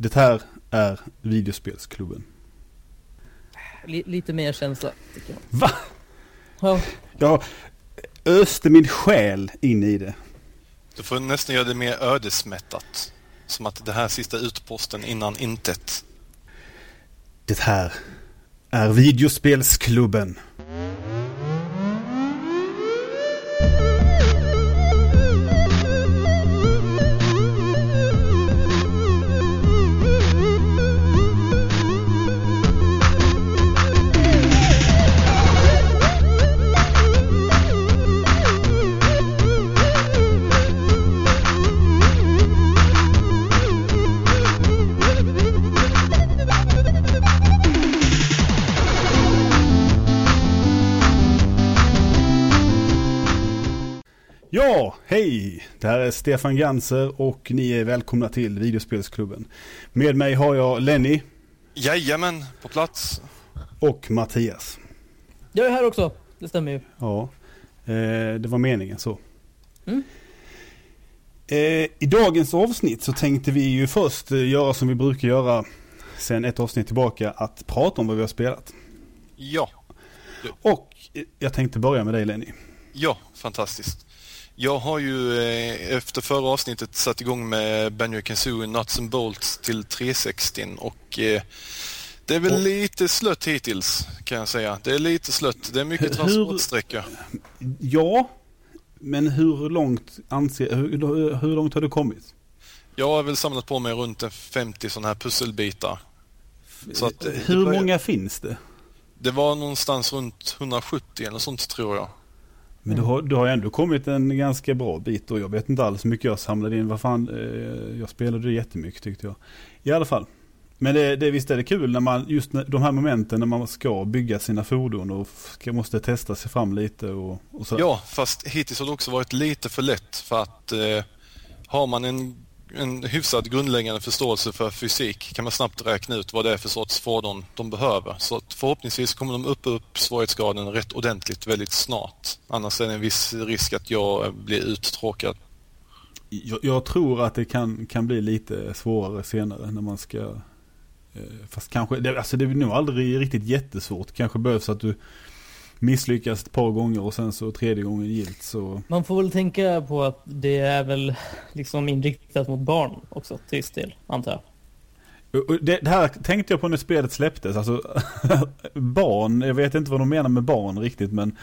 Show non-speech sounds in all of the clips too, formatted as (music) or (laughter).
Det här är Videospelsklubben. L- lite mer känsla, tycker jag. Va? Ja, Jag öste min själ in i det. Du får nästan göra det mer ödesmättat. Som att det här sista utposten innan intet. Det här är Videospelsklubben. Hej! Det här är Stefan Ganser och ni är välkomna till Videospelsklubben. Med mig har jag Lenny Jajamän, på plats. och Mattias. jag är här också. Det stämmer ju. Ja, eh, det var meningen så. Mm. Eh, I dagens avsnitt så tänkte vi ju först eh, göra som vi brukar göra sen ett avsnitt tillbaka, att prata om vad vi har spelat. Ja, Och jag tänkte börja med dig Lenny. ja, fantastiskt. Jag har ju eh, efter förra avsnittet satt igång med Banjo Kazooie Nuts and Bolts till 360 och eh, det är väl Och- lite slött hittills kan jag säga. Det är lite slött. Det är mycket Hur- transportsträcka. Ja, men hur långt anser, hur, hur långt har du kommit? Jag har väl samlat på mig runt en 50 sådana här pusselbitar. Så att, eh, hur börjar- många finns det? Det var någonstans runt 170 eller sånt tror jag. Men du har, du har ändå kommit en ganska bra bit och jag vet inte alls hur mycket jag samlade in. Vad fan, eh, jag spelade jättemycket tyckte jag. I alla fall. Men det, det, visst är det kul när man, just när, de här momenten när man ska bygga sina fordon och ska, måste testa sig fram lite och, och så. Ja, fast hittills har det också varit lite för lätt för att eh, har man en, en hyfsat grundläggande förståelse för fysik kan man snabbt räkna ut vad det är för sorts fordon de behöver. Så att förhoppningsvis kommer de upp upp svårighetsgraden rätt ordentligt väldigt snart. Annars är det en viss risk att jag blir uttråkad. Jag, jag tror att det kan, kan bli lite svårare senare när man ska... Eh, fast kanske, det, alltså det är nog aldrig riktigt jättesvårt. Kanske behövs att du misslyckas ett par gånger och sen så tredje gången gilt så... Man får väl tänka på att det är väl liksom inriktat mot barn också till viss del, antar jag. Det, det här tänkte jag på när spelet släpptes. Alltså, (laughs) barn, jag vet inte vad de menar med barn riktigt men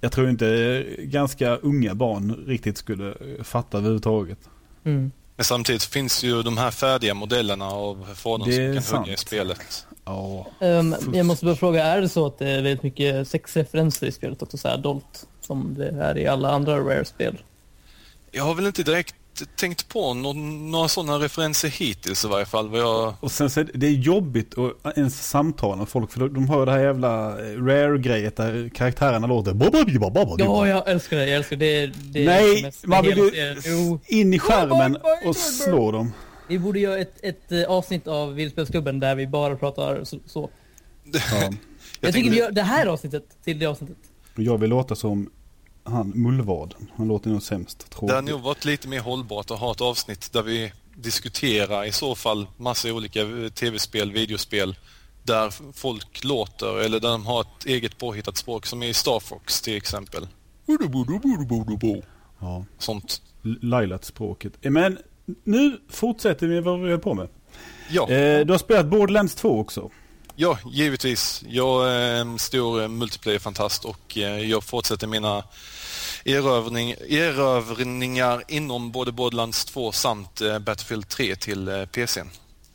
jag tror inte ganska unga barn riktigt skulle fatta överhuvudtaget. Mm. Men samtidigt så finns ju de här färdiga modellerna av fordon som kan sant. hugga i spelet. Ja. Ehm, Fuff. jag måste bara fråga, är det så att det är väldigt mycket sexreferenser i spelet också, så här dolt, som det är i alla andra Rare-spel? Jag har väl inte direkt tänkt på någon, några sådana referenser hittills i varje fall. Jag Och sen så är det, det är jobbigt att ens samtala med folk för de har det här jävla rare-grejet där karaktärerna låter Ja, jag älskar det, jag älskar det. det, det är Nej, man vill ju in i skärmen och slå dem. Vi borde göra ett, ett eh, avsnitt av Videospelsklubben där vi bara pratar så. så. Ja. Jag, tycker tänker- vi gör det här avsnittet till det avsnittet. Jag vill låta som han mullvaden. Han låter nog sämst. Det hade Tråkigt. nog varit lite mer hållbart att ha ett avsnitt där vi diskuterar i så fall massa olika eh, tv-spel, videospel där folk låter eller där de har ett eget påhittat språk som är i Star Fox till exempel. Ja. Sånt. Lailat-språket. Men nu fortsätter vi vad vi höll på med. Ja, Eh, du har spelat Borderlands 2 också. ja givetvis. Jag är en stor eh, multiplayer-fantast och eh, jag fortsätter mina erövring, erövringar inom både Borderlands 2 samt eh, Battlefield 3 till eh, PCn.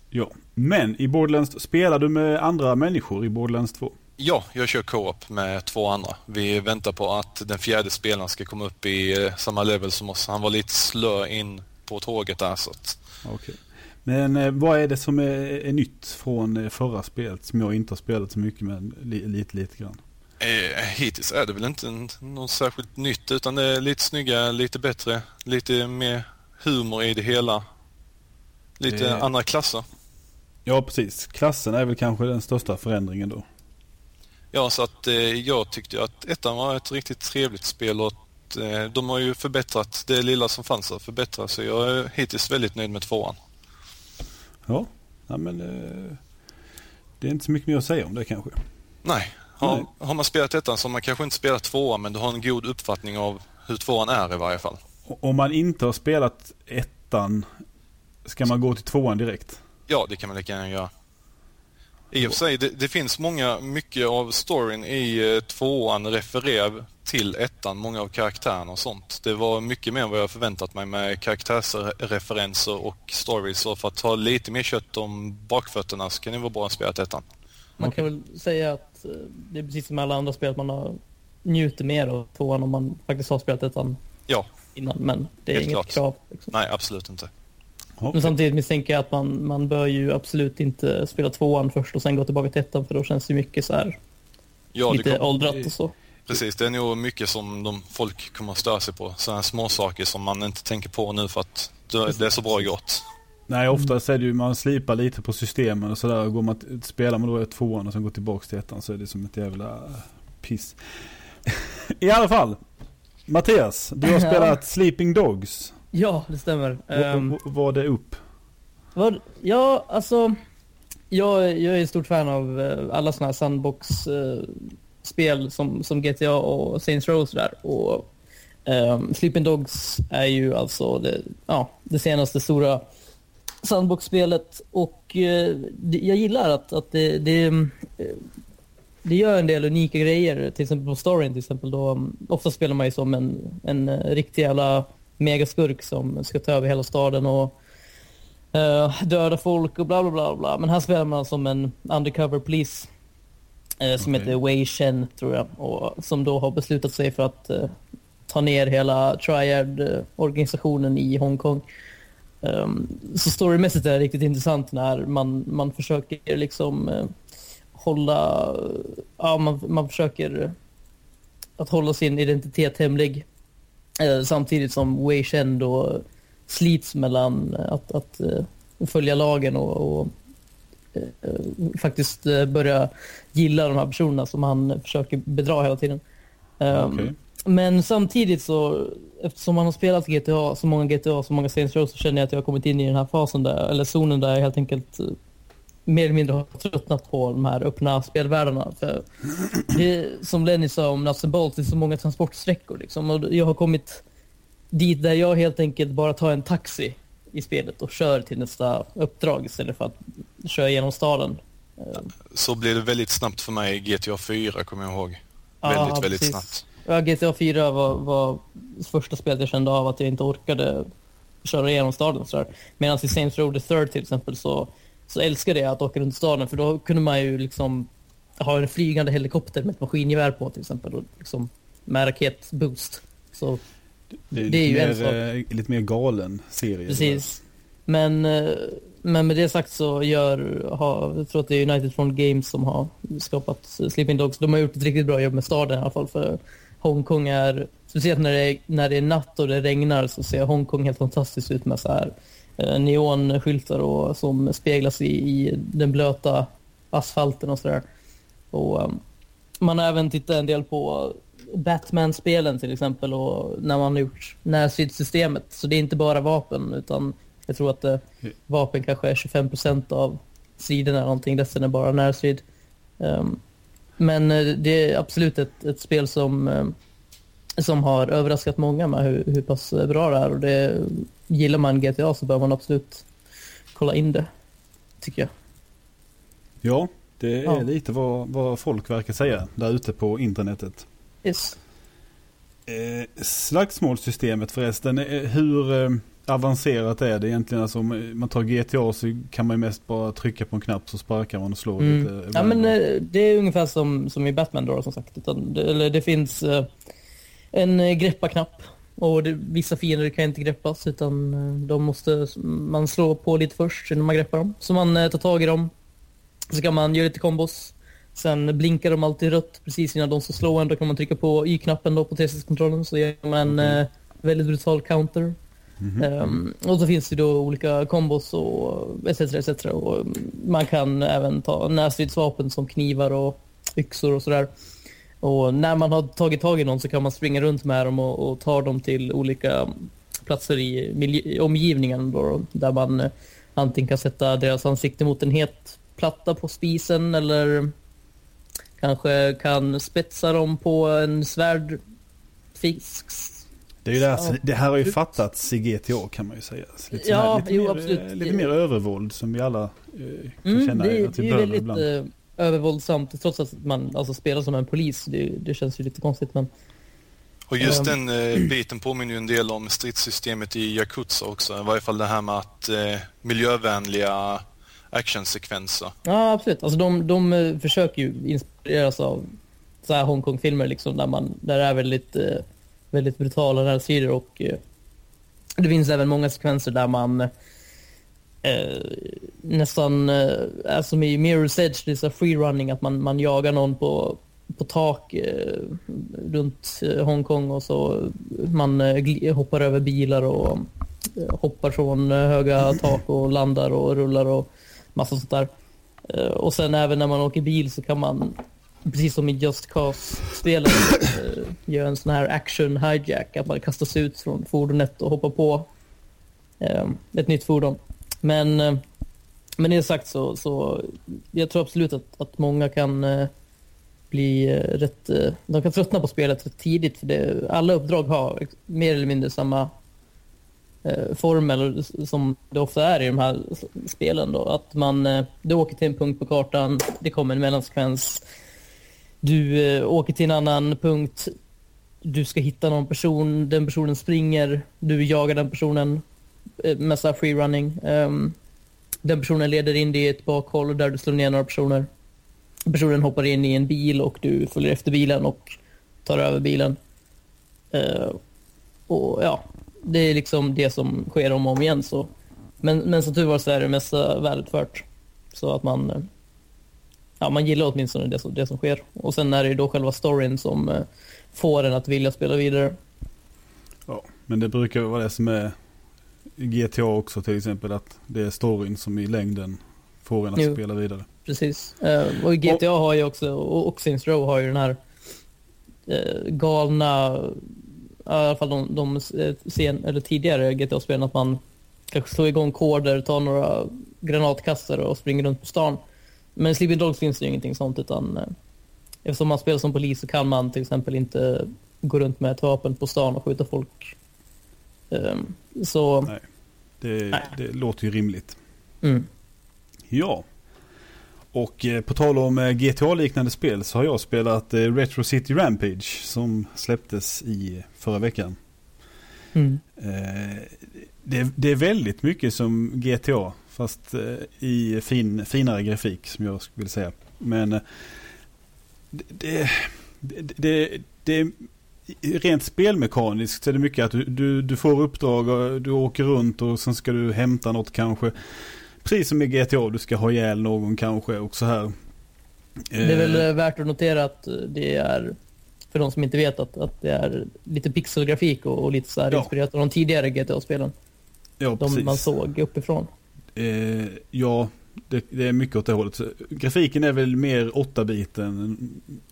Ja. Men i Borderlands, spelar du med andra människor i Borderlands 2? Ja, jag kör co-op med två andra. Vi väntar på att den fjärde spelaren ska komma upp i eh, samma level som oss. Han var lite slö in på tåget där så att... Okej. Men eh, vad är det som är, är nytt från eh, förra spelet som jag inte har spelat så mycket men li, lite, lite grann? Eh, hittills är det väl inte något särskilt nytt utan det är lite snyggare, lite bättre, lite mer humor i det hela. Lite Eh. andra klasser. Ja, precis. Klassen är väl kanske den största förändringen då. Ja, så att eh, jag tyckte att ettan var ett riktigt trevligt spel och att, eh, de har ju förbättrat det lilla som fanns att förbättra så jag är hittills väldigt nöjd med tvåan. Ja, ja men eh, det är inte så mycket mer att säga om det kanske. Nej. Har, Nej. har man spelat ettan så har man kanske inte spelat tvåan men du har en god uppfattning av hur tvåan är i varje fall. Om man inte har spelat ettan, ska man gå till tvåan direkt? Ja, det kan man lika gärna göra. I och för sig, det, det finns många, mycket av storyn i eh, tvåan refererar till ettan, många av karaktärerna och sånt. Det var mycket mer än vad jag förväntat mig med karaktärsreferenser och stories. Så för att ta lite mer kött om bakfötterna så kan det vara bra att spela ettan. Man kan väl säga att eh, det är precis som alla andra spel att man har njuter mer av tvåan om man faktiskt har spelat ettan Ja, innan. Men det är Helt inget klart. krav. Liksom. nej absolut inte. Men samtidigt misstänker jag att man, man bör ju absolut inte spela tvåan först och sen gå tillbaka till ettan för då känns det mycket så här Ja, lite kom, åldrat och så. precis. Det är nog mycket som de folk kommer att störa sig på. Sådana små saker som man inte tänker på nu för att det, är så bra gjort. Nej, oftast är det ju man slipar lite på systemen och sådär. Går man, spelar man då tvåan och sen går tillbaka till ettan så är det som ett jävla piss. (laughs) I alla fall. Mattias, du har spelat Sleeping Dogs. Ja, det stämmer. V- Var det upp? Vad, ja, alltså. Jag, jag är stort fan av eh, alla sådana här sandbox-spel som, som GTA och Saints Row och sådär. Och um, Sleeping Dogs är ju alltså det, ja, det senaste stora sandbox-spelet. Och eh, det, jag gillar att, att det, det, eh, det gör en del unika grejer. Till exempel på storyn till exempel. Då, um, ofta spelar man ju som en, en eh, riktig jävla megaskurk som ska ta över hela staden. och eh, döda folk och bla bla bla bla. Men här spelar man som en undercover police eh, som Okej. heter Wei Shen tror jag och som då har beslutat sig för att eh, ta ner hela Triad-organisationen i Hongkong. Um, så storymässigt är det riktigt intressant när man, man försöker liksom hålla, ja man, man försöker att hålla sin identitet hemlig eh, samtidigt som Wei Shen då slits mellan att, att eh, följa lagen och, och eh, faktiskt börja gilla de här personerna som han försöker bedra hela tiden. Um, Okej. Men samtidigt så, eftersom man har spelat GTA, så många GTA, så många Saints Row, så känner jag att jag har kommit in i den här fasen där, eller zonen där jag helt enkelt mer eller mindre har tröttnat på de här öppna spelvärldarna. För det, som Lenny sa om Nuts Bolts, det är så många transportsträckor liksom. Och jag har kommit dit där jag helt enkelt bara tar en taxi i spelet och kör till nästa uppdrag istället för att köra genom staden. Eh, Så blev det väldigt snabbt för mig i GTA 4 kommer jag ihåg. ja, väldigt, väldigt precis. snabbt. Ja, GTA 4 var, var första spelet jag kände av att jag inte orkade köra igenom staden. Medan i Saints Row the Third till exempel så, så älskade jag att åka runt staden för då kunde man ju liksom ha en flygande helikopter med ett maskingevär på till exempel och liksom med raketboost. Så Det är, Det är ju lite, en sak. mer, eh, lite mer galen serie. Precis. Men, eh, men med det sagt så gör, har, jag tror att det är United Front Games som har skapat Sleeping Dogs. De har gjort ett riktigt bra jobb med staden i alla fall. För Hongkong är, speciellt när det är, när det är natt och det regnar så ser Hongkong helt fantastiskt ut med så här Eh, neonskyltar och, som speglas i, i den blöta asfalten och sådär. Och um, man har även tittat en del på Batman-spelen till exempel och när man har gjort närstridssystemet. Så det är inte bara vapen utan jag tror att eh, vapen kanske är 25 procent av striderna eller någonting. Resten är bara närstrid. Um, men eh, det är absolut ett, ett spel som, um, som har överraskat många med hur, hur pass bra det är. Och det, gillar man GTA så bör man absolut kolla in det, tycker jag. Ja, det är Ja. lite vad, vad folk verkar säga där ute på internetet. Yes. Eh, slagsmålssystemet förresten, eh, hur eh, avancerat är det egentligen? Alltså om man tar GTA så kan man ju mest bara trycka på en knapp så sparkar man och slår Mm. lite. Ja, men eh, det är ungefär som, som i Batman då som sagt. Utan det, eller det finns eh, en eh, greppa-knapp och det, vissa fiender kan inte greppas utan eh, de måste man slå på lite först innan man greppar dem. Så man eh, tar tag i dem. Så kan man göra lite kombos. Sen blinkar de alltid rött precis innan de ska slå en. Då kan man trycka på Y-knappen då på 360-kontrollen så gör man en eh, väldigt brutal counter. Mhm. Ehm, och så finns det då olika kombos och etc. etc. Och mm, man kan även ta närstridsvapen som knivar och yxor och sådär. Och när man har tagit tag i någon så kan man springa runt med dem och, och ta dem till olika platser i, miljö, omgivningen då, där man eh, antingen kan sätta deras ansikte mot en het platta på spisen eller kanske kan spetsa dem på en svärdfisk. Det, är ju där, det här har ju fattats i GTA kan man ju säga. Lite, Ja, lite, jo, mer, absolut. lite mer övervåld som vi alla eh, kan Mm, känna det, att det vi är behöver väldigt ibland. eh, övervåldsamt trots att man alltså, spelar som en polis. Det, det känns ju lite konstigt men Och just Ehm. den eh, (clears throat) biten påminner ju en del om stridssystemet i Yakuza också. I varje fall det här med att eh, miljövänliga actionsekvenser. Ja, absolut. Alltså de, de eh, försöker ju inspireras av så här Hongkong-filmer liksom, där, man, där det är väldigt, eh, väldigt brutala närsidor och eh, det finns även många sekvenser där man eh, nästan eh, som i Mirror's Edge, det är freerunning, här att man, man jagar någon på, på tak eh, runt eh, Hongkong och så man eh, hoppar över bilar och eh, hoppar från eh, höga tak och landar och rullar och massa sånt där. Eh, Och sen även när man åker bil så kan man, precis som i Just Cause-spelet, eh, göra en sån här action hijack. Att man kastas ut från fordonet och hoppar på ett nytt fordon. Men eh, med det sagt så, så jag tror absolut att, att många kan eh, bli eh, rätt, eh, de kan tröttna på spelet rätt tidigt för det, alla uppdrag har mer eller mindre samma eh, formel som det ofta är i de här spelen då. Att man, eh, du åker till en punkt på kartan, det kommer en mellansekvens. Du eh, åker till en annan punkt, du ska hitta någon person, den personen springer, du jagar den personen Eh, massa freerunning. free ehm, running. Den personen leder in dig i ett bakhåll där du slår ner några personer. Personen hoppar in i en bil och du följer efter bilen och tar över bilen. Uh, och ja, det är liksom det som sker om och om igen. Så. Men, men som tur var så är det mesta välutfört. Så att man, eh, ja, man gillar åtminstone det som, det som sker. Och sen är det ju då själva storyn som får en att vilja spela vidare. Ja, men det brukar vara det som är GTA också till exempel. Att det är storyn som i längden får en att Jo. spela vidare. Precis. Eh, och GTA har ju också, och, och Saints Row har ju den här eh, galna, i alla fall de, de eh, sen, eller tidigare GTA-spelen, att man kanske slår igång koder, tar några granatkastare och springer runt på stan. Men i Sleeping Dogs finns det ju ingenting sånt utan eftersom man spelar som polis så kan man till exempel inte gå runt med ett vapen på stan och skjuta folk. Ehm, så, Nej. Det, Nej. det låter ju rimligt. mm. Ja. Och eh, på tal om eh, GTA-liknande spel så har jag spelat eh, Retro City Rampage som släpptes i förra veckan. Mm. Det, det är väldigt mycket som GTA fast i fin, finare grafik som jag skulle säga. Men det, det, det, det rent spelmekaniskt så är det mycket att du, du, du får uppdrag och du åker runt och sen ska du hämta något kanske. Precis som i GTA, du ska ha ihjäl någon kanske och så här. Det är väl Eh, eh, värt att notera att eh, det är, för de som inte vet, att, att det är lite pixelgrafik och, och lite så här Ja. inspirerat av de tidigare GTA-spelen. ja, De precis. man såg uppifrån. Eh, ja, det, det är mycket åt det hållet. Grafiken är väl mer 8-bit än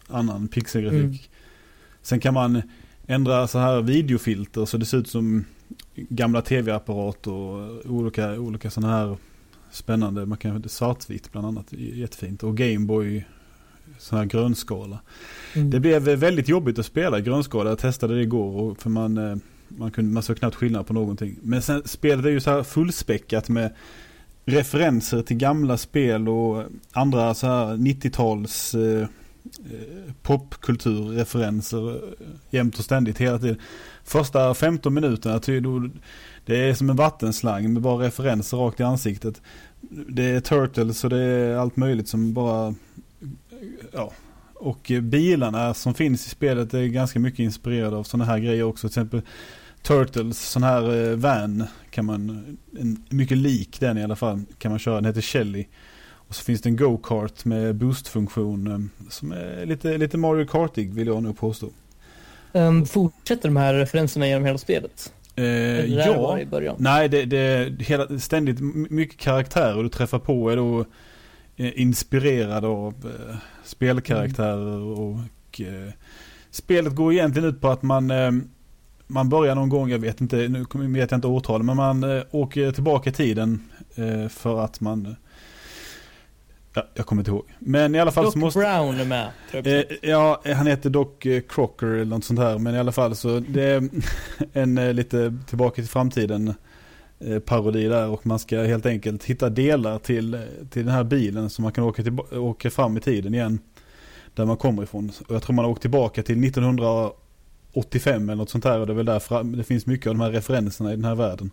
annan pixelgrafik. Sen kan man ändra så här videofilter så det ser ut som gamla tv-apparater och olika, olika sådana här spännande, man kan svartvitt bland annat, jättefint. Och Gameboy, sån här grönskala. Mm. Det blev väldigt jobbigt att spela grönskala. Jag testade det igår och för man, eh, man, kunde, man såg knappt skillnad på någonting. Men sen spelet är ju så här fullspäckat med referenser till gamla spel och andra så här 90-tals eh, eh, Eh, popkulturreferenser eh, jämt och ständigt hela tiden. Första 15 minuterna, det är som en vattenslang med bara referenser rakt i ansiktet. Det är Turtles och det är allt möjligt som bara, ja. Och eh, bilarna som finns i spelet är ganska mycket inspirerade av sådana här grejer också. Till exempel Turtles, sån här van kan man, en, mycket lik den i alla fall, kan man köra. Den heter Shelly. Och så finns det en go-kart med boost-funktion eh, som är lite, lite Mario Kartig vill jag nog påstå. Um, fortsätter de här referenserna genom hela spelet? Eh, det ja, början? nej det, det är hela, ständigt mycket karaktärer du träffar på är då eh, inspirerad av eh, spelkaraktärer och eh, spelet går egentligen ut på att man, eh, man börjar någon gång, jag vet inte, nu vet jag inte årtal, men man åker tillbaka i tiden för att man Ja, jag kommer inte ihåg. Men i alla fall Doc så måste... Brown är med. Eh, ja, han heter dock eh, Crocker eller något sånt här. Men i alla fall så det är (laughs) en eh, lite tillbaka till framtiden eh, parodi där. Och man ska helt enkelt hitta delar till, till den här bilen så man kan åka, till, åka fram i tiden igen. Där man kommer ifrån. Och jag tror man har åkt tillbaka till 1985 eller något sånt här. Och det är väl därför det finns mycket av de här referenserna i den här världen.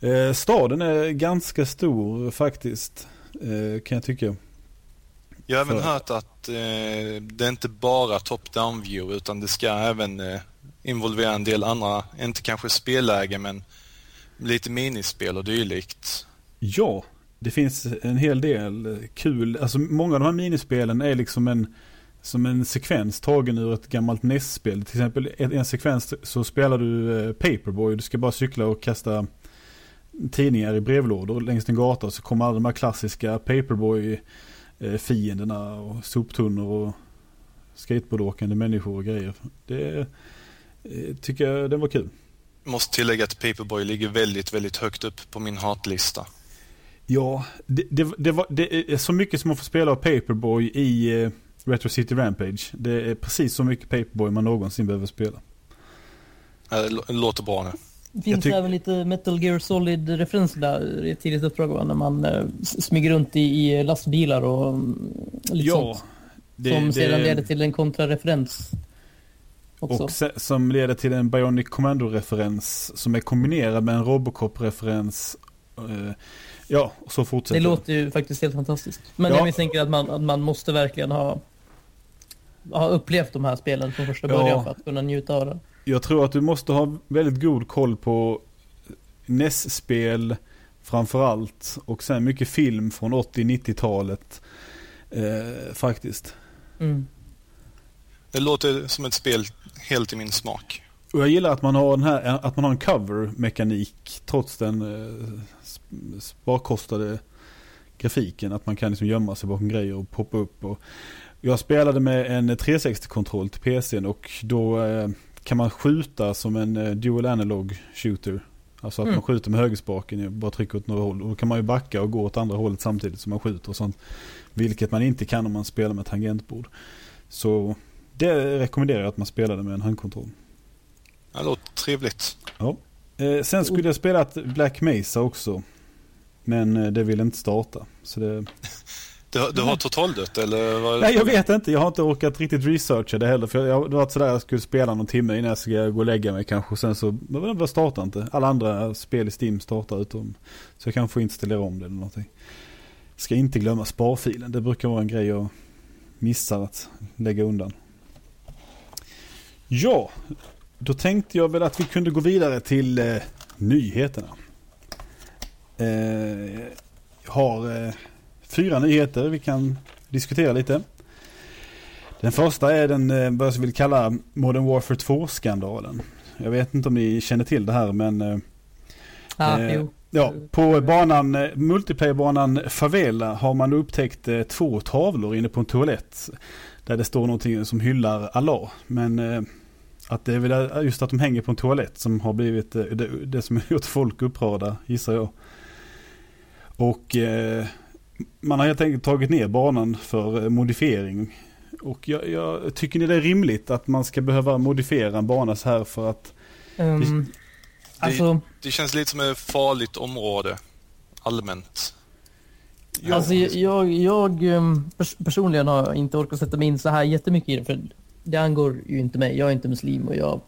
Eh, staden är ganska stor faktiskt. Eh, kan jag tycka. Jag har även För- hört att eh, det är inte bara top-down view utan det ska även eh, involvera en del andra, inte kanske spelläge men lite minispel och dylikt. Ja, det finns en hel del kul. Alltså många av de här minispelen är liksom en som en sekvens tagen ur ett gammalt NES-spel. Till exempel en sekvens så spelar du eh, Paperboy. Du ska bara cykla och kasta tidningar i brevlådor längs en gata. Så kommer alla de här klassiska Paperboy-fienderna och soptunnor och skateboardåkande människor och grejer. Det eh, tycker jag det var kul. Måste tillägga att Paperboy ligger väldigt, väldigt högt upp på min hatlista. Ja, det, det, det, var, det är så mycket som man får spela av Paperboy i eh, Retro City Rampage. Det är precis så mycket Paperboy man någonsin behöver spela. Eh, Det lå- låter bra nu. Det finns även lite Metal Gear Solid-referenser där i ett tidigt uppdrag va? när man eh, smyger runt i, i lastbilar och mm, lite sånt. som sedan leder till en kontrareferens. Också. Och se, som leder till en Bionic Commando-referens som är kombinerad med en Robocop-referens. Eh, ja, och så fortsätter Det låter ju faktiskt helt fantastiskt. Men Ja. jag misstänker att man, att man måste verkligen ha, ha upplevt de här spelen från första Ja. början för att kunna njuta av det. Jag tror att du måste ha väldigt god koll på NES-spel framförallt. Och sen mycket film från 80-90-talet. Eh, faktiskt. Mm. Det låter som ett spel helt i min smak. Och jag gillar att man har, den här, att man har en cover-mekanik trots den eh, sp- sparkostade grafiken. Att man kan liksom gömma sig bakom grejer och poppa upp. Och jag spelade med en 360-kontroll till PCn och då eh, kan man skjuta som en eh, dual analog shooter. Alltså att Mm. man skjuter med högerspaken och bara trycker åt några håll. Och då kan man ju backa och gå åt andra hållet samtidigt som man skjuter och sånt. Vilket man inte kan om man spelar med tangentbord. Så det rekommenderar jag att man spelade med en handkontroll. Det låter trevligt. Eh, sen skulle jag spela ett Black Mesa också. Men eh, det ville inte starta. Så det... (laughs) Du, du har totaldött eller? Vad Nej jag vet inte, jag har inte orkat riktigt researcha det heller. För jag, det var sådär jag skulle spela någon timme innan jag ska gå och lägga mig kanske. Sen så, men det startar inte. Alla andra spel i Steam startar utom. Så jag kan få installera om det eller någonting. Ska inte glömma sparfilen, det brukar vara en grej jag missar att lägga undan. Ja, då tänkte jag väl att vi kunde gå vidare till eh, nyheterna. Eh, jag har eh, fyra nyheter vi kan diskutera lite. Den första är den, eh, vad jag vill kalla Modern Warfare 2-skandalen. Jag vet inte om ni känner till det här men eh, Ah, Eh, jo. Ja, på banan, eh, multiplayerbanan Favela har man upptäckt eh, två tavlor inne på en toalett. Där det står någonting som hyllar Allah. Men eh, att det är väl just att de hänger på en toalett som har blivit eh, det, det som har gjort folk upprörda, gissar jag. Och eh, man har helt enkelt tagit ner banan för eh, modifiering. Och jag, jag tycker ni det är rimligt att man ska behöva modifiera en bana så här för att Ehm, alltså, Det känns lite som ett farligt område allmänt. Ja. alltså jag, jag, jag ehm, pers personligen har inte orkat sätta mig in så här jättemycket i det. För det angår ju inte mig. Jag är inte muslim och jag,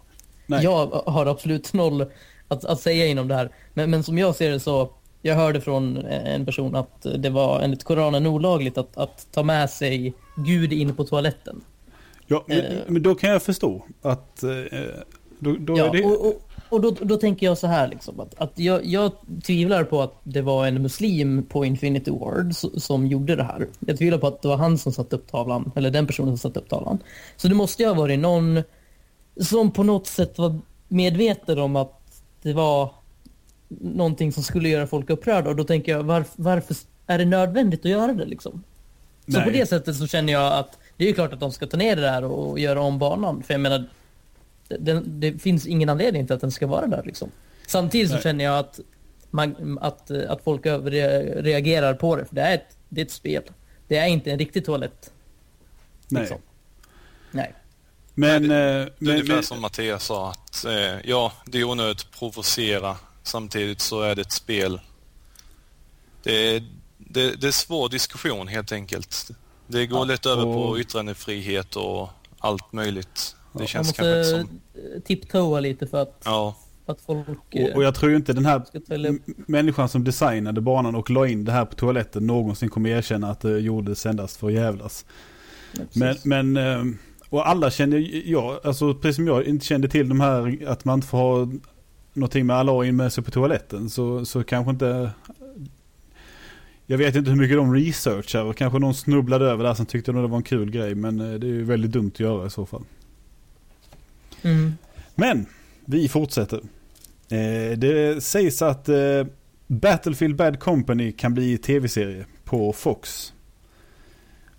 jag har absolut noll att, att säga inom det här. Men, men som jag ser det så, jag hörde från en person att det var enligt Koranen olagligt att, att ta med sig Gud in på toaletten. Ja, men, Eh. men då kan jag förstå att eh, då, då Ja, det... och, och, och då, då tänker jag så här liksom, att, att jag, jag tvivlar på att det var en muslim på Infinity Ward som gjorde det här. Jag tvivlar på att det var han som satte upp tavlan, eller den personen som satte upp tavlan. Så det måste ju ha varit någon som på något sätt var medveten om att det var någonting som skulle göra folk upprörda och då tänker jag varf, varför är det nödvändigt att göra det liksom? Så Nej. på det sättet så känner jag att det är ju klart att de ska ta ner det där och göra om banan. För jag menar, den, det finns ingen anledning till att den ska vara där liksom. Samtidigt så Nej. känner jag att, man, att, att folk överreagerar på det, för det är ett, det är ett spel. Det är inte en riktig toalett. Nej. Liksom. Nej. Men, Nej, eh, Det är men, ungefär men som Mattias sa att eh, ja, det är onödigt att provocera. Samtidigt så är det ett spel. Det är, det, det är svår diskussion helt enkelt. Det går Ja, lätt över och- på yttrandefrihet och allt möjligt. Det Man känns kanske inte måste som... tiptoa lite för att, Ja, att folk och, eh, och jag tror ju inte den här människan som designade banan och la in det här på toaletten någonsin kommer erkänna att det gjordes endast för att jävlas. Men, Precis. men eh, och alla kände, ja, alltså precis som jag inte kände till de här att man inte får ha någonting med Alain med sig på toaletten så, så kanske inte jag vet inte hur mycket de researchar och kanske någon snubblade över där som tyckte nog det var en kul grej men eh, det är ju väldigt dumt att göra i så fall. Mm. Men vi fortsätter. Eh, det sägs att eh, Battlefield Bad Company kan bli tv-serie på Fox.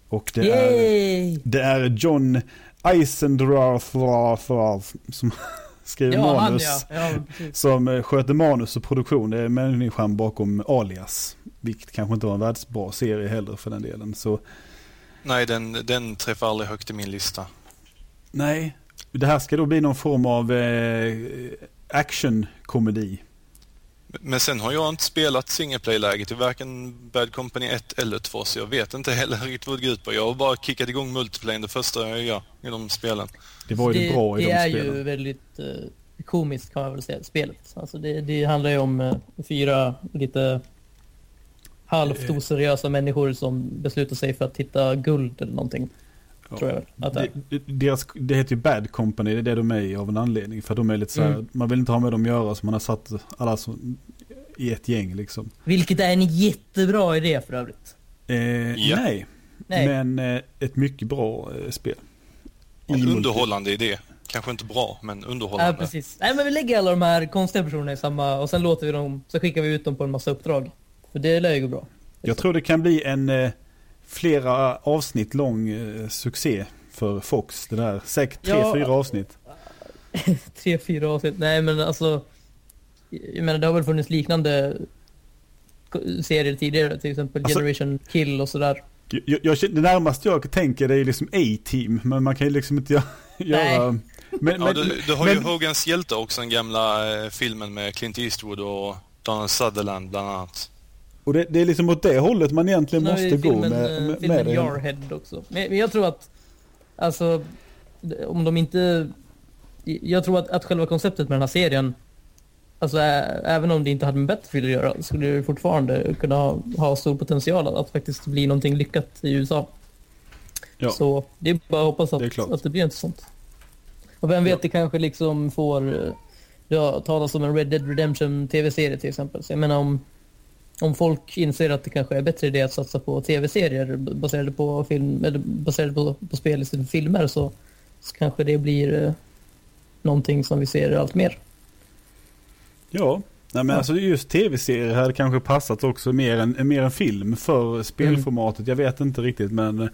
Och det är, det är John Eisendrath som skriver Ja, han manus. ja. ja precis. Som eh, sköter manus och produktion. Det är människan bakom Alias. Vilket kanske inte var en världsbra serie heller för den delen. Så nej den, den träffar aldrig högt i min lista. nej, det här ska då bli någon form av eh, actionkomedi. Men sen har jag inte spelat single play-läget i varken Bad Company 1 eller 2 så jag vet inte heller riktigt vad det går ut på. Jag har bara kickat igång multiplayer det första jag gör i de spelen. Det var ju det, det, bra i det de är spelen. ju väldigt eh, komiskt kan man väl säga, spelet. Alltså det, det handlar ju om eh, fyra lite halvt Eh. oseriösa människor som beslutar sig för att hitta guld eller någonting. Ja. Tror jag att det är. Det, deras, det heter ju Bad Company, det är det de är i av en anledning. För de är lite så här, Mm. man vill inte ha med dem att göra så man har satt alla som, i ett gäng liksom. Vilket är en jättebra idé för övrigt. Eh, Ja. Nej, Nej. men eh, ett mycket bra eh, spel. En underhållande idé. Kanske inte bra, men Ja, underhållande. precis. Nej, men vi lägger alla de här konstiga personerna i samma och sen låter vi dem, så skickar vi ut dem på en massa uppdrag. För det lär ju gå bra. Jag tror det kan bli en eh, flera avsnitt lång eh, succé för Fox. Det där, säkert tre, Ja. fyra avsnitt. (laughs) Tre, fyra avsnitt. Nej, men alltså. Jag menar, det har väl funnits liknande serier tidigare, till exempel Alltså- Generation Kill och sådär. Jag, jag, det närmaste jag tänker det är liksom A-team, men man kan ju liksom inte (laughs) göra... göra men, Ja, men, du, du har men, ju Hogans hjälte också, den gamla eh, filmen med Clint Eastwood och Donald Sutherland bland annat. Och det, det är liksom åt det hållet man egentligen måste gå filmen, med, eh, med, filmen med det. Jarhead också. Men, jag tror att, alltså, om de inte... Jag tror att, att själva konceptet med den här serien, alltså ä, även om det inte hade med Battlefield att göra, skulle det fortfarande kunna ha, ha stor potential att, att faktiskt bli någonting lyckat i USA. Ja. Så det är bara att hoppas att Det att det blir intressant. Och vem vet, Ja. det kanske liksom får... Det har talats om en Red Dead Redemption tv-serie till exempel. Så jag menar om, om folk inser att det kanske är bättre idé att satsa på tv-serier baserade på film eller baserade på, på spel istället för filmer så, så kanske det blir eh, någonting som vi ser allt mer. Ja, Nej, men Ja. alltså just tv-serier hade kanske passat också mer än, mer än film för spelformatet. Jag vet inte riktigt men eh,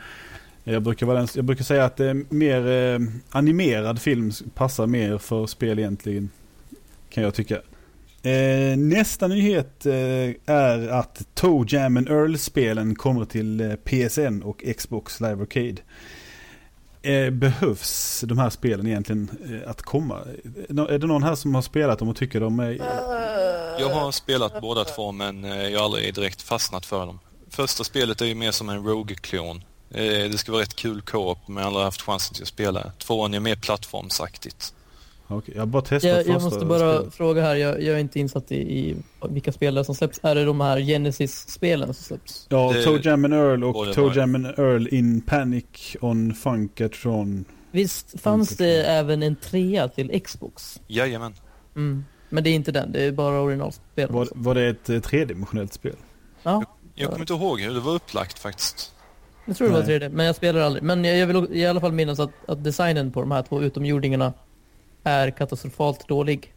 jag brukar, vara den, jag brukar säga att eh, mer eh, animerad film passar mer för spel egentligen. Kan jag tycka. Eh, nästa nyhet eh, är att Toe Jam and Earl-spelen kommer till eh, PSN och Xbox Live Arcade. Eh, behövs de här spelen egentligen eh, att komma? Eh, är det någon här som har spelat dem och tycker de är... Eh, jag har spelat båda två men eh, jag har aldrig direkt fastnat för dem. Första spelet är ju mer som en Rogue-klon. Eh, Det ska vara rätt kul co-op men jag har aldrig haft chansen till att spela. Tvåan är mer plattformsaktigt. Okej, jag bara testat Jag, jag måste bara spelet. fråga här, jag, jag är inte insatt i, i vilka spelare som släpps. Är det de här Genesis-spelen som släpps? Ja, Det- Toe Jam and Earl och Toe var- Jam and Earl in Panic on Funkatron. Visst fanns det även en trea till Xbox? Jajamän. Mm. Men det är inte den, det är bara originalspel. Var, var det ett eh, tredimensionellt spel? Ja, Jag kommer inte ihåg hur det var upplagt faktiskt. jag tror det var Nej. 3D, men jag spelar aldrig. Men jag, jag vill i alla fall minnas att, att designen på de här två utomjordingarna är katastrofalt dålig.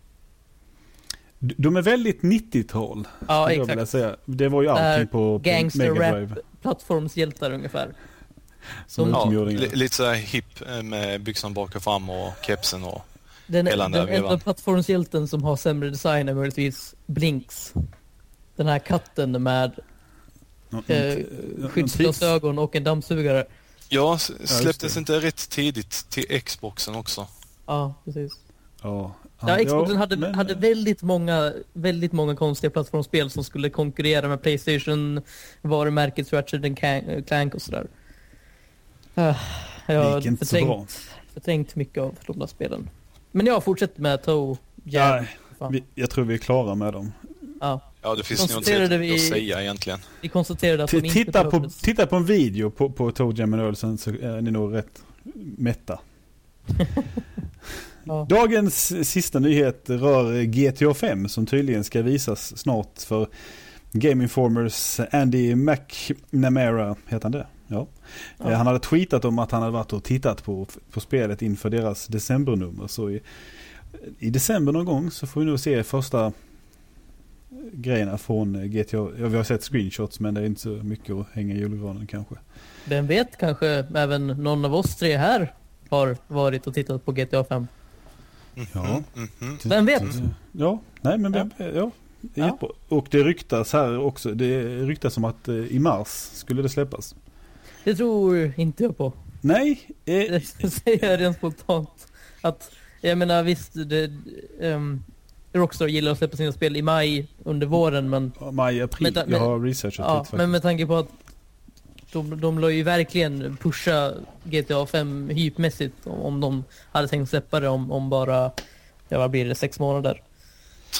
De är väldigt 90-tal. Ja, skulle jag vilja exakt. säga. Det var ju allting på, på gangster Mega rap. Drive. Plattformshjältar ungefär. Som Ja, lite såhär hipp eh, med byxan bak och fram och kepsen och Den, Hela den där den enda plattformshjälten som har sämre design är möjligtvis Blinks. Den här katten med eh, skyddsglasögon och en dammsugare. Ja, släpptes inte rätt tidigt till Xboxen också? Ja, precis. Ja, Ja, Xboxen ja, hade, men- hade väldigt, många, väldigt många konstiga plattformsspel som skulle konkurrera med Playstation, varumärket Ratchet and Clank- Clank och sådär. Uh, jag Det har inte så bra. förträngt, förträngt mycket av de där spelen. Men jag fortsätter med Toe Jam. Vi, jag tror vi är klara med dem. Ja, Ja, det finns nog inte vi- att säga egentligen. vi konstaterade att T- de inte Titta på, titta på en video på, på Toe Jam Earl sen så är ni nog rätt mätta. (laughs) Ja. Dagens sista nyhet rör GTA 5 som tydligen ska visas snart för Game Informers Andy McNamara, heter han det? Ja. Ja. Eh, Han hade tweetat om att han hade varit och tittat på, på spelet inför deras decembernummer. Så i, i december någon gång så får vi nog se första grejerna från GTA. Ja, vi har sett screenshots men det är inte så mycket att hänga i julgranen kanske. Vem vet, kanske även någon av oss tre här har varit och tittat på GTA 5. Mhm, Ja. mhm. Vem vet? Ja, nej men vem, ja. Ja. Och det ryktas här också, det ryktas om att eh, i mars skulle det släppas. Det tror inte jag på. Nej, eh, (laughs) Det säger jag rent spontant. Att, jag menar visst, det, um, Rockstar gillar att släppa sina spel i maj under våren men, maj, april. Men- jag har researchat ja, lite men faktiskt. med tanke på att de, de lär ju verkligen pusha GTA 5 hypmässigt om, om de hade tänkt släppa det om, om bara, ja vad blir det, sex månader.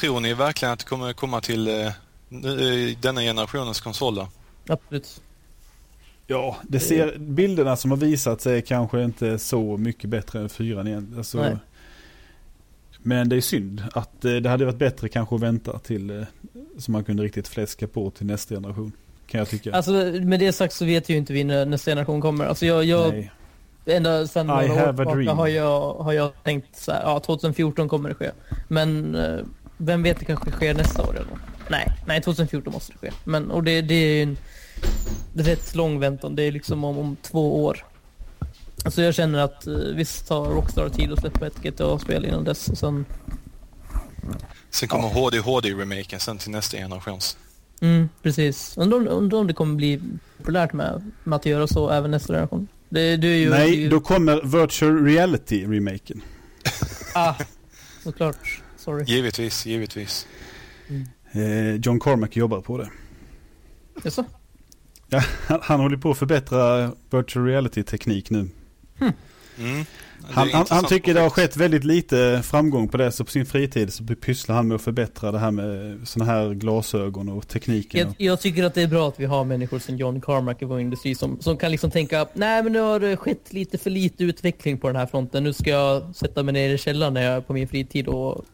Tror ni verkligen att det kommer komma till eh, eh, denna generationens konsoler? Absolut. Ja, det ser, bilderna som har visats är kanske inte så mycket bättre än fyran igen. Alltså, Nej. men det är synd att eh, det hade varit bättre kanske att vänta till eh, så man kunde riktigt fläska på till nästa generation. Kan jag tycka. Alltså med det sagt så vet ju inte vi när nästa generation kommer. Alltså jag, jag Nej. ända sedan I några år have a tillbaka dream. har jag, har jag tänkt så här, ja 2014 kommer det ske. Men eh, vem vet, det kanske sker nästa år eller? Nej, nej 2014 måste det ske. Men, och det, det är ju en rätt lång väntan. Det är liksom om, om två år. Alltså jag känner att eh, visst tar Rockstar tid att släppa ett GTA-spel innan dess. Och sen, Sen kommer HD HD-remaken sen till nästa generations. Mm, precis. Undrar om, undrar om det kommer bli populärt med, med att göra så även nästa generation. Det, det är ju, Nej, ju, då kommer Virtual Reality-remaken. (laughs) Ah, såklart. Sorry. Givetvis, givetvis. Eh, John Carmack jobbar på det. Jaså? Han, (laughs) han håller på att förbättra Virtual Reality-teknik nu. Mm. Han, han, han tycker det har skett väldigt lite framgång på det, så på sin fritid så pysslar han med att förbättra det här med sådana här glasögon och tekniken. Jag, jag tycker att det är bra att vi har människor som John Carmack i vår industri som, som kan liksom tänka nej men nu har det skett lite för lite utveckling på den här fronten. Nu ska jag sätta mig ner i källaren när jag är på min fritid och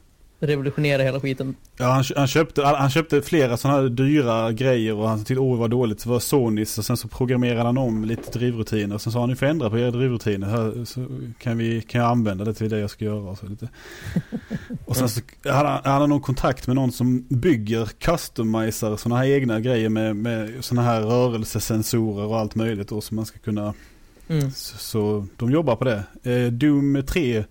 revolutionera hela skiten. Ja, han, han, köpte, han köpte flera sådana här dyra grejer och han tyckte åh vad dåligt, det var Sonys och sen så programmerade han om lite drivrutiner. Sen sa han ni får ändra på era drivrutiner, här, så kan, vi, kan jag använda det till det jag ska göra. Och, så lite. (laughs) och sen så hade han, hade han någon kontakt med någon som bygger, customizer sådana här egna grejer med, med sådana här rörelsesensorer och allt möjligt då som man ska kunna Mm. så, så de jobbar på det. Eh, Doom 3 eh,